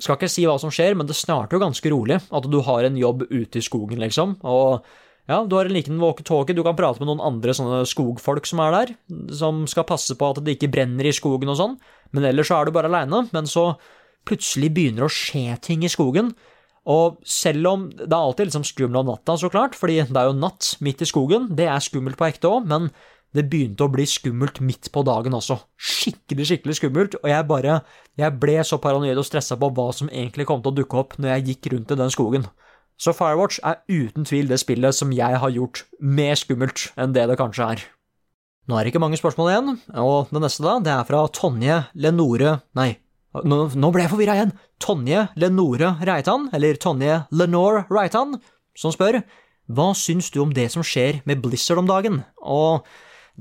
skal ikke si hva som skjer, men det starter jo ganske rolig. At du har en jobb ute i skogen, liksom. Og ja, du har en liten walkietalkie, du kan prate med noen andre sånne skogfolk som er der, som skal passe på at det ikke brenner i skogen og sånn. Men ellers så er du bare aleine. Men så plutselig begynner det å skje ting i skogen. Og selv om det er alltid liksom skummelt om natta, så klart, fordi det er jo natt midt i skogen, det er skummelt på ekte òg, men det begynte å bli skummelt midt på dagen også. Skikkelig, skikkelig skummelt, og jeg bare Jeg ble så paranoid og stressa på hva som egentlig kom til å dukke opp når jeg gikk rundt i den skogen. Så Firewatch er uten tvil det spillet som jeg har gjort mer skummelt enn det det kanskje er. Nå er det ikke mange spørsmål igjen, og det neste da, det er fra Tonje Lenore Nei, nå, nå ble jeg forvirra igjen. Tonje Lenore Reitan, eller Tonje Lenore Reitan, som spør hva syns du om det som skjer med Blizzard om dagen? Og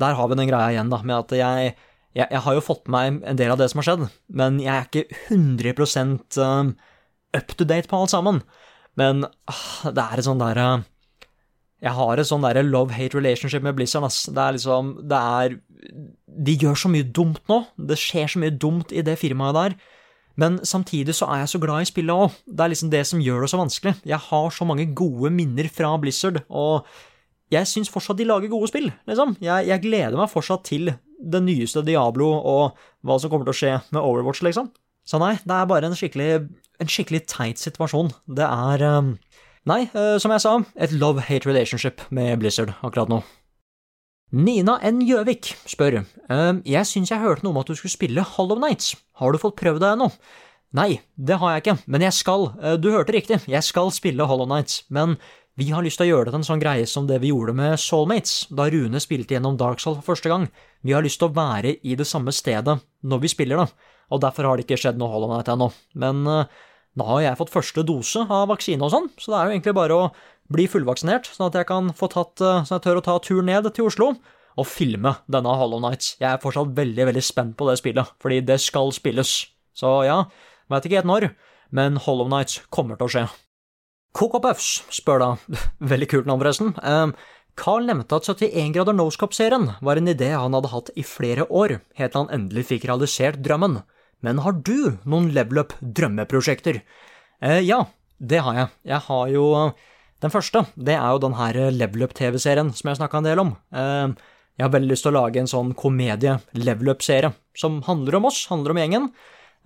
der har vi den greia igjen, da, med at jeg, jeg, jeg har jo fått med meg en del av det som har skjedd, men jeg er ikke 100 um, up to date på alt sammen. Men ah, det er et sånn derre uh, jeg har et sånn love-hate relationship med Blizzard. Ass. Det er liksom Det er De gjør så mye dumt nå. Det skjer så mye dumt i det firmaet der. Men samtidig så er jeg så glad i spillet òg. Det er liksom det som gjør det så vanskelig. Jeg har så mange gode minner fra Blizzard, og jeg syns fortsatt de lager gode spill, liksom. Jeg, jeg gleder meg fortsatt til det nyeste Diablo og hva som kommer til å skje med Overwatch, liksom. Så nei, det er bare en skikkelig, en skikkelig teit situasjon. Det er um, Nei, uh, som jeg sa, et love-hate relationship med Blizzard akkurat nå. Nina N. Gjøvik spør uh, Jeg syns jeg hørte noe om at du skulle spille Hollow Nights. Har du fått prøvd det ennå? Nei, det har jeg ikke, men jeg skal. Uh, du hørte riktig, jeg skal spille Hollow Nights, men vi har lyst til å gjøre det til en sånn greie som det vi gjorde med Soulmates, da Rune spilte gjennom Dark Soul for første gang. Vi har lyst til å være i det samme stedet når vi spiller det, og derfor har det ikke skjedd noe Hollow Night ennå. Men uh, nå har jeg fått første dose av vaksine og sånn, så det er jo egentlig bare å bli fullvaksinert, sånn at jeg kan få tatt, sånn at jeg tør å ta tur ned til Oslo og filme denne Hollow Nights. Jeg er fortsatt veldig, veldig spent på det spillet, fordi det skal spilles. Så ja, veit ikke helt når, men Hollow Nights kommer til å skje. Coco Puffs spør da, veldig kult navn forresten, um, Carl nevnte at 71 grader nosecop-serien var en idé han hadde hatt i flere år, helt til han endelig fikk realisert drømmen. Men har du noen level up-drømmeprosjekter? Eh, ja, det har jeg. Jeg har jo Den første, det er jo den her level up-TV-serien som jeg snakka en del om. Eh, jeg har veldig lyst til å lage en sånn komedie-level up-serie som handler om oss, handler om gjengen.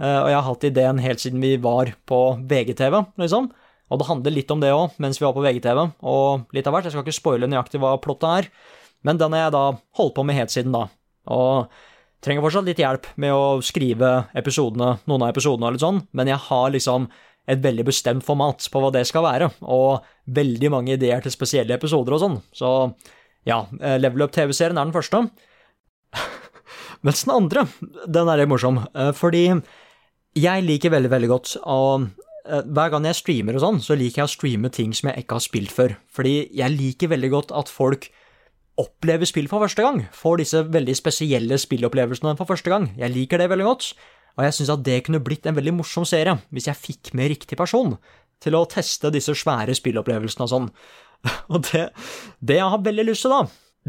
Eh, og jeg har hatt ideen helt siden vi var på VGTV, liksom. Og det handler litt om det òg, mens vi var på VGTV, og litt av hvert. Jeg skal ikke spoile nøyaktig hva plottet er, men den har jeg da holdt på med helt siden da. Og trenger fortsatt litt hjelp med å skrive episodene, noen av episodene og litt sånn, men jeg har liksom et veldig bestemt format på hva det skal være, og veldig mange ideer til spesielle episoder og sånn. Så ja, eh, Level Up TV-serien er den første. Mens den andre, den er litt morsom, eh, fordi jeg liker veldig, veldig godt å Eh, hver gang jeg streamer og sånn, så liker jeg å streame ting som jeg ikke har spilt før. Fordi jeg liker veldig godt at folk opplever spill for første gang. Får disse veldig spesielle spillopplevelsene for første gang. Jeg liker det veldig godt. Og jeg syns at det kunne blitt en veldig morsom serie hvis jeg fikk med riktig person til å teste disse svære spillopplevelsene og sånn. Og det, det jeg har veldig lyst til, da,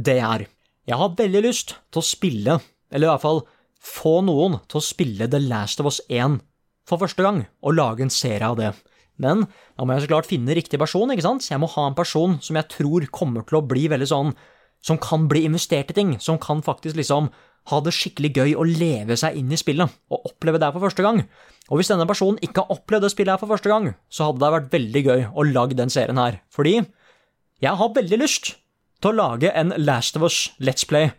det er Jeg har veldig lyst til å spille, eller i hvert fall få noen til å spille The Last of Us 1 for første gang og lage en serie av det. Men da må jeg så klart finne riktig person, ikke sant? Jeg må ha en person som jeg tror kommer til å bli veldig sånn Som kan bli investert i ting, som kan faktisk liksom ha det skikkelig gøy å leve seg inn i spillet og oppleve det her for første gang. Og hvis denne personen ikke har opplevd det spillet her for første gang, så hadde det vært veldig gøy å lage den serien her. Fordi jeg har veldig lyst til å lage en Last of Us Let's Play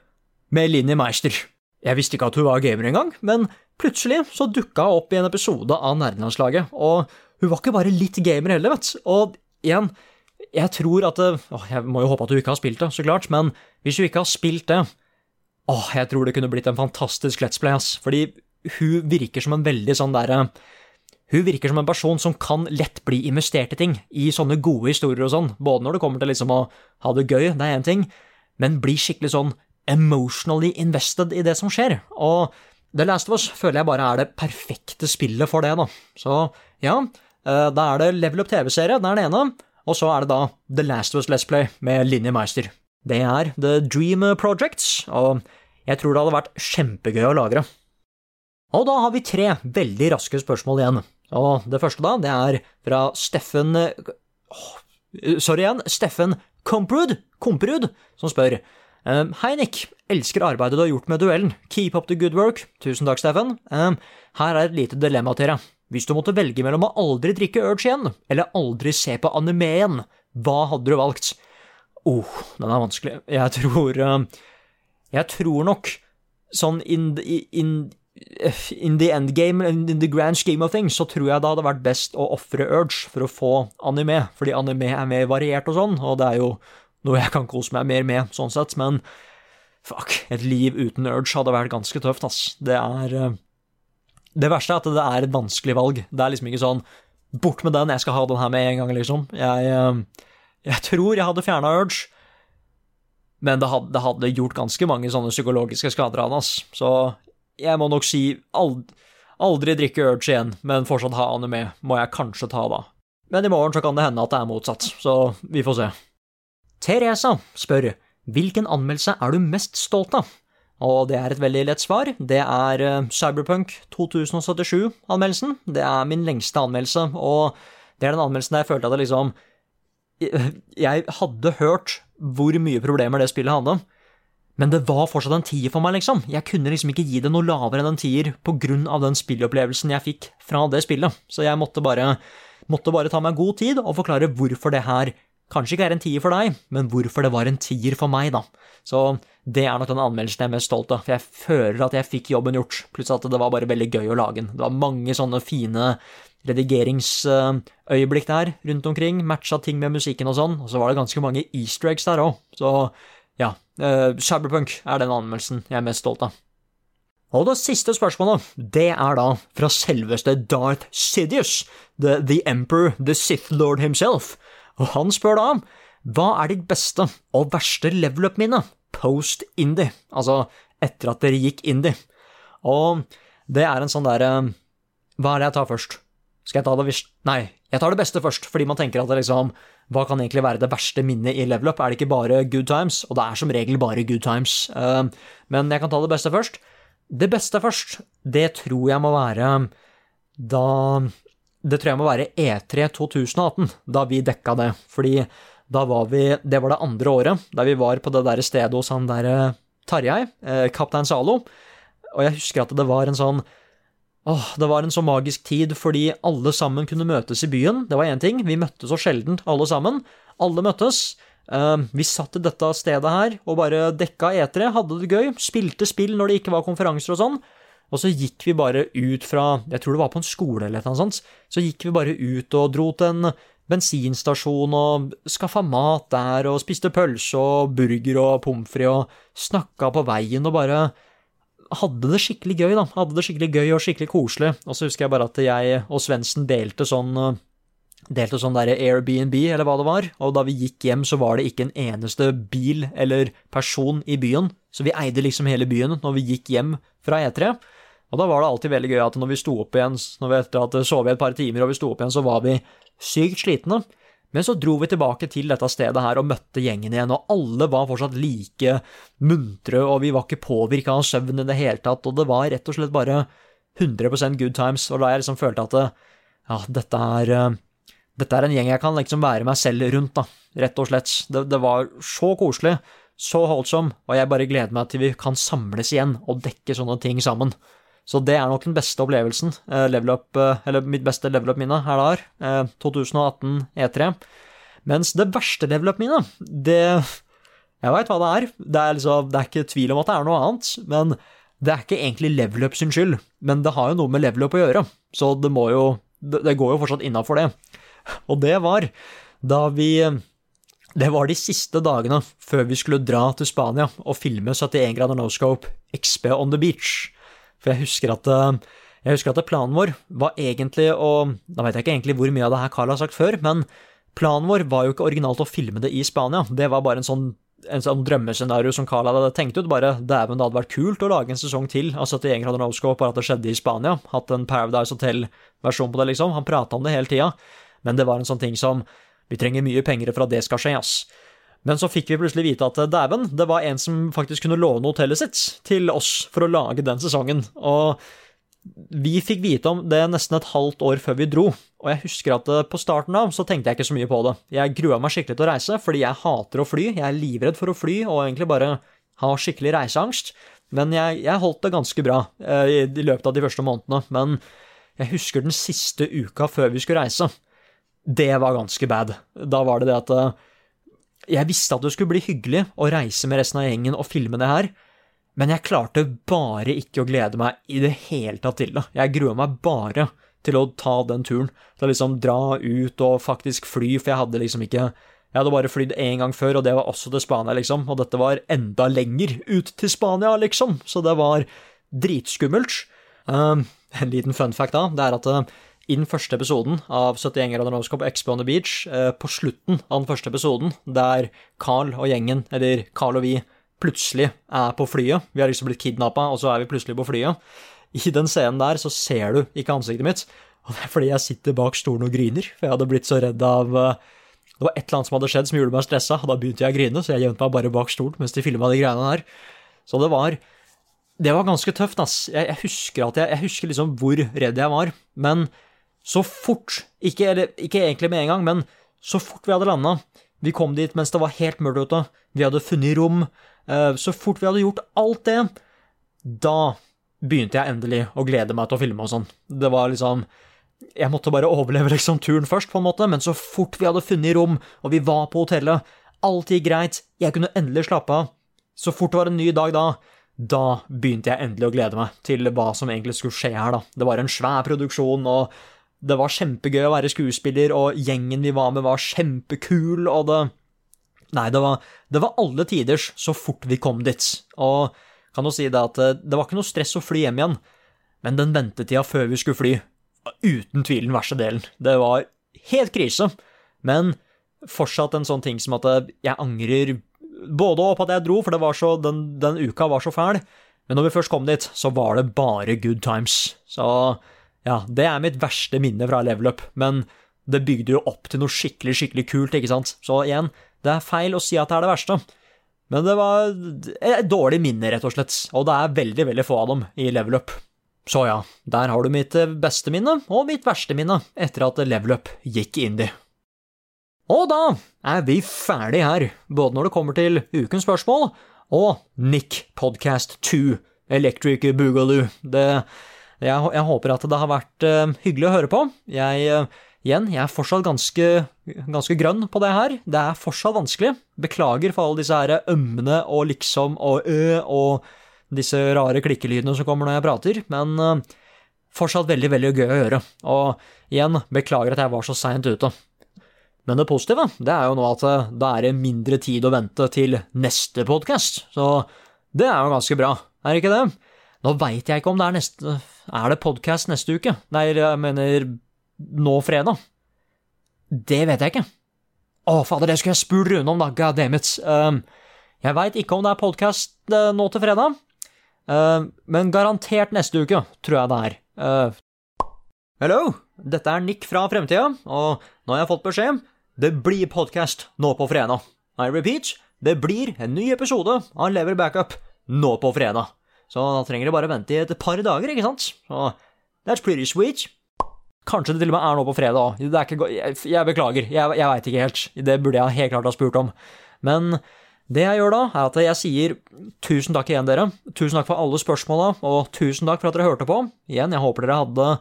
med Linni Meister. Jeg visste ikke at hun var gamer engang, men Plutselig så dukka hun opp i en episode av Nerdelandslaget, og hun var ikke bare litt gamer heller, vet du. Og igjen, jeg tror at det, åh, Jeg må jo håpe at du ikke har spilt det, så klart, men hvis du ikke har spilt det Åh, jeg tror det kunne blitt en fantastisk Let's Play, ass. Fordi hun virker som en veldig sånn derre hun virker som en person som kan lett bli investert i ting, i sånne gode historier og sånn, både når det kommer til liksom å ha det gøy, det er én ting, men bli skikkelig sånn emotionally invested i det som skjer. Og The Last of Us føler jeg bare er det perfekte spillet for det, da. Så ja, eh, da er det Level Up TV-serie, det er det ene, og så er det da The Last of Us Let's Play med Linni Meister. Det er The Dream Projects, og jeg tror det hadde vært kjempegøy å lagre. Og da har vi tre veldig raske spørsmål igjen. Og det første, da, det er fra Steffen oh, Sorry igjen, Steffen Komprud, Komprud, som spør Um, Hei, Nick. Elsker arbeidet du har gjort med duellen. Keep up the good work. Tusen takk, Steffen. Um, her er et lite dilemma til deg. Hvis du måtte velge mellom å aldri drikke Urge igjen, eller aldri se på anime igjen, hva hadde du valgt? oh, den er vanskelig. Jeg tror uh, Jeg tror nok sånn in, in, in the end game, in the grand scheme of things, så tror jeg det hadde vært best å ofre Urge for å få anime, fordi anime er mer variert og sånn, og det er jo noe jeg kan kose meg mer med, sånn sett, men fuck, et liv uten urge hadde vært ganske tøft, ass. Det er eh, Det verste er at det er et vanskelig valg. Det er liksom ikke sånn bort med den, jeg skal ha den her med en gang, liksom. Jeg, eh, jeg tror jeg hadde fjerna urge, men det hadde, det hadde, gjort ganske mange sånne psykologiske skader av den, ass. Så jeg må nok si aldri, aldri drikke urge igjen, men fortsatt ha anime, må jeg kanskje ta da. Men i morgen så kan det hende at det er motsatt, så vi får se. Teresa spør hvilken anmeldelse er du mest stolt av? Og det er et veldig lett svar. Det er eh, Cyberpunk 2077-anmeldelsen. Det er min lengste anmeldelse, og det er den anmeldelsen der jeg følte at det liksom Jeg hadde hørt hvor mye problemer det spillet hadde, men det var fortsatt en tier for meg, liksom. Jeg kunne liksom ikke gi det noe lavere enn en tier av den spillopplevelsen jeg fikk fra det spillet. Så jeg måtte bare, måtte bare ta meg god tid og forklare hvorfor det her kanskje ikke er en tier for deg, men hvorfor det var en tier for meg, da. Så det er nok den anmeldelsen jeg er mest stolt av, for jeg føler at jeg fikk jobben gjort, pluss at det var bare veldig gøy å lage den. Det var mange sånne fine redigeringsøyeblikk der rundt omkring, matcha ting med musikken og sånn, og så var det ganske mange easter eggs der òg, så ja, uh, Cyberpunk er den anmeldelsen jeg er mest stolt av. Og det siste spørsmålet, det er da fra selveste Darth Sidious, the, the Emperor, the Sith Lord himself, og han spør da hva er ditt beste og verste level up-minne post-indie, altså etter at dere gikk indie? Og det er en sånn derre Hva er det jeg tar først? Skal jeg ta det visst? Nei, jeg tar det beste først, fordi man tenker at det liksom Hva kan egentlig være det verste minnet i level up? Er det ikke bare good times? Og det er som regel bare good times. Uh, men jeg kan ta det beste først. Det beste først, det tror jeg må være da Det tror jeg må være E3 2018, da vi dekka det. Fordi da var vi Det var det andre året, da vi var på det der stedet hos han derre Tarjei, eh, kaptein Zalo. Og jeg husker at det var en sånn Åh, det var en så magisk tid fordi alle sammen kunne møtes i byen. Det var én ting, vi møttes så sjelden, alle sammen. Alle møttes. Uh, vi satt i dette stedet her og bare dekka etere, hadde det gøy, spilte spill når det ikke var konferanser og sånn. Og så gikk vi bare ut fra Jeg tror det var på en skole eller noe sånt. Så gikk vi bare ut og dro til en bensinstasjon og skaffa mat der og spiste pølse og burger og pommes frites og snakka på veien og bare hadde det skikkelig gøy, da. Hadde det skikkelig gøy og skikkelig koselig. Og så husker jeg bare at jeg og Svendsen delte sånn delte sånn derre Airbnb, eller hva det var, og da vi gikk hjem, så var det ikke en eneste bil eller person i byen, så vi eide liksom hele byen når vi gikk hjem fra E3. Og da var det alltid veldig gøy at når vi sto opp igjen, når vi etter at sov i et par timer og vi sto opp igjen, så var vi sykt slitne. Men så dro vi tilbake til dette stedet her og møtte gjengen igjen, og alle var fortsatt like muntre, og vi var ikke påvirka av søvn i det hele tatt, og det var rett og slett bare 100% good times, og da jeg liksom følte at ja, dette er dette er en gjeng jeg kan liksom være meg selv rundt, da, rett og slett. Det, det var så koselig, så holdsom, og jeg bare gleder meg til vi kan samles igjen og dekke sånne ting sammen. Så det er nok den beste opplevelsen, eh, level up, eh, eller mitt beste level up-minne her der, eh, 2018 E3. Mens det verste level up-minnet, det Jeg veit hva det er. Det er, liksom, det er ikke tvil om at det er noe annet, men det er ikke egentlig level up sin skyld. Men det har jo noe med level up å gjøre, så det må jo det går jo fortsatt innafor det. Og det var da vi Det var de siste dagene før vi skulle dra til Spania og filme 71 grader no scope XB on the beach. For jeg husker at eh, jeg husker at planen vår var egentlig å Da vet jeg ikke egentlig hvor mye av det her Carl har sagt før, men planen vår var jo ikke originalt å filme det i Spania. Det var bare en sånn, en sånn drømmescenario som Carl hadde tenkt ut. Bare dæven, det hadde vært kult å lage en sesong til av 71 grader no-scope, bare at det skjedde i Spania. Hatt en Paradise Hotel-versjon på det, liksom. Han prata om det hele tida. Men det var en sånn ting som Vi trenger mye penger for at det skal skje, ass. Men så fikk vi plutselig vite at dæven, det var en som faktisk kunne låne hotellet sitt til oss for å lage den sesongen. Og vi fikk vite om det nesten et halvt år før vi dro, og jeg husker at eh, på starten av så tenkte jeg ikke så mye på det. Jeg grua meg skikkelig til å reise, fordi jeg hater å fly, jeg er livredd for å fly og egentlig bare har skikkelig reiseangst. Men jeg, jeg holdt det ganske bra eh, i, i løpet av de første månedene. Men jeg husker den siste uka før vi skulle reise. Det var ganske bad. Da var det det at eh, jeg visste at det skulle bli hyggelig å reise med resten av gjengen og filme det her, men jeg klarte bare ikke å glede meg i det hele tatt til det. Jeg grua meg bare til å ta den turen, til å liksom dra ut og faktisk fly, for jeg hadde liksom ikke Jeg hadde bare flydd én gang før, og det var også til Spania, liksom, og dette var enda lenger ut til Spania, liksom, så det var dritskummelt. Uh, en liten fun fact da, det er at uh, i den første episoden av 71 grader Noscope Expo on the Beach, eh, på slutten av den første episoden, der Carl og gjengen, eller Carl og vi, plutselig er på flyet. Vi har liksom blitt kidnappa, og så er vi plutselig på flyet. I den scenen der så ser du ikke ansiktet mitt, og det er fordi jeg sitter bak stolen og griner, for jeg hadde blitt så redd av eh, Det var et eller annet som hadde skjedd som gjorde meg stressa, og da begynte jeg å grine, så jeg gjemte meg bare bak stolen mens de filma de greiene der. Så det var det var ganske tøft, ass. Jeg, jeg husker at jeg, jeg husker liksom hvor redd jeg var. Men så fort, ikke, eller, ikke egentlig med en gang, men så fort vi hadde landa Vi kom dit mens det var helt mørkt ute. Vi hadde funnet rom. eh, Så fort vi hadde gjort alt det, da begynte jeg endelig å glede meg til å filme og sånn. Det var liksom Jeg måtte bare overleve liksom turen først, på en måte, men så fort vi hadde funnet rom, og vi var på hotellet, alt gikk greit, jeg kunne endelig slappe av. Så fort det var en ny dag da, da begynte jeg endelig å glede meg til hva som egentlig skulle skje her, da. Det var en svær produksjon, og det var kjempegøy å være skuespiller, og gjengen vi var med var kjempekul, og det Nei, det var, det var alle tiders så fort vi kom dit. Og kan jo si det at eh, det var ikke noe stress å fly hjem igjen, men den ventetida før vi skulle fly, var uten tvil den verste delen. Det var helt krise, men fortsatt en sånn ting som at eh, jeg angrer både på at jeg dro, for så, den, den uka var så fæl, men når vi først kom dit, så var det bare good times. Så ja, det er mitt verste minne fra level up, men det bygde jo opp til noe skikkelig, skikkelig kult, ikke sant? Så igjen, det er feil å si at det er det verste. Men det var et dårlig minne, rett og slett, og det er veldig, veldig få av dem i level up. Så ja, der har du mitt eh, beste minne, og mitt verste minne, etter at level up gikk indie. Og da er vi ferdig her, både når det kommer til ukens spørsmål og Nick Podcast 2, Electric Boogaloo. Det, jeg, jeg håper at det har vært eh, hyggelig å høre på. Jeg, eh, igjen, jeg er fortsatt ganske, ganske grønn på det her. Det er fortsatt vanskelig. Beklager for alle disse her ømmene og liksom og ø og disse rare klikkelydene som kommer når jeg prater, men eh, fortsatt veldig, veldig gøy å gjøre. Og igjen, beklager at jeg var så seint ute. Men det positive det er jo nå at da er det mindre tid å vente til neste podkast, så det er jo ganske bra, er det ikke det? Nå veit jeg ikke om det er neste Er det podkast neste uke? Nei, jeg mener nå fredag. Det vet jeg ikke. Å, fader, det skulle jeg spurt Rune om, da, god damn. Um, jeg veit ikke om det er podkast uh, nå til fredag, uh, men garantert neste uke, tror jeg det er. Uh, Hello, dette er Nick fra fremtida, og nå har jeg fått beskjed. Det blir podkast nå på fredag. I repeat, det blir en ny episode av Lever Backup nå på fredag. Så da trenger de bare vente i et par dager, ikke sant? Så that's pretty sweet. Kanskje det til og med er nå på fredag òg. Det Jeg, jeg beklager, jeg, jeg veit ikke helt. Det burde jeg helt klart ha spurt om. Men det jeg gjør da, er at jeg sier tusen takk igjen, dere. Tusen takk for alle spørsmåla, og tusen takk for at dere hørte på. Igjen, jeg håper dere hadde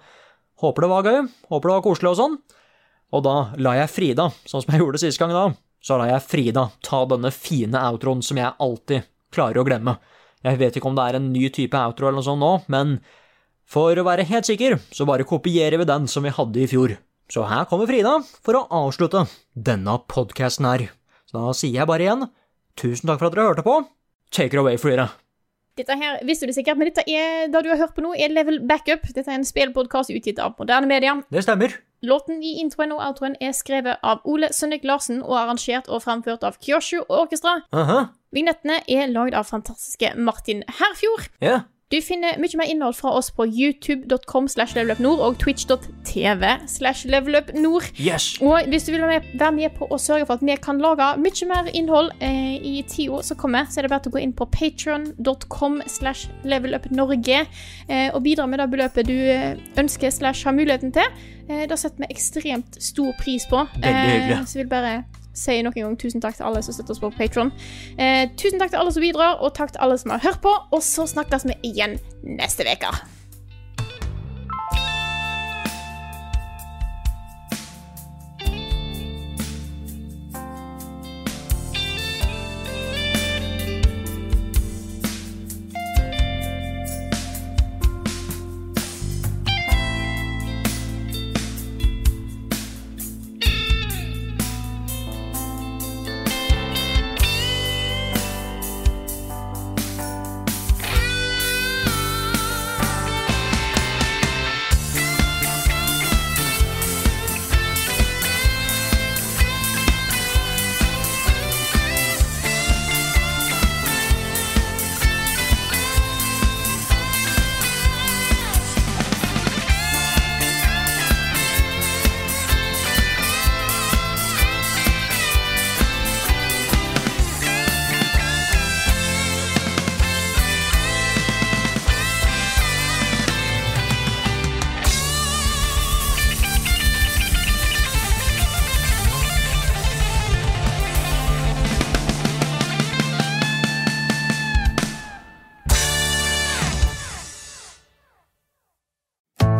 Håper det var gøy, håper det var koselig og sånn. Og da lar jeg Frida, sånn som jeg gjorde sist gang da, så lar jeg Frida ta denne fine outroen som jeg alltid klarer å glemme. Jeg vet ikke om det er en ny type outro eller noe sånt nå, men for å være helt sikker, så bare kopierer vi den som vi hadde i fjor. Så her kommer Frida for å avslutte denne podkasten her. Så da sier jeg bare igjen, tusen takk for at dere hørte på. Take it away, Frida. Dette her visste du sikkert, men dette er, det du har hørt på nå, er Level Backup. Dette er en spillpodkast utgitt av moderne media. Det stemmer. Låten i introen og outroen er skrevet av Ole Sønnik Larsen og arrangert og fremført av Kyoshu Orkestra. Aha, Vignettene er lagd av fantastiske Martin Herfjord. ja. Du finner mye mer innhold fra oss på youtube.com slash levelupnord og twitch.tv slash levelupnord. Yes. Og hvis du vil være med, på å sørge for at vi kan lage mye mer innhold eh, i tida som kommer, så er det bare til å gå inn på patron.com slash levelupnorge eh, og bidra med det beløpet du eh, ønsker slash har muligheten til. Eh, det setter vi ekstremt stor pris på. Veldig hyggelig. Eh, så jeg vil bare si nok en gang tusen takk til alle som støtter oss på Patron. Eh, tusen takk til alle som bidrar, og takk til alle som har hørt på. Og så snakkes vi igjen neste uke.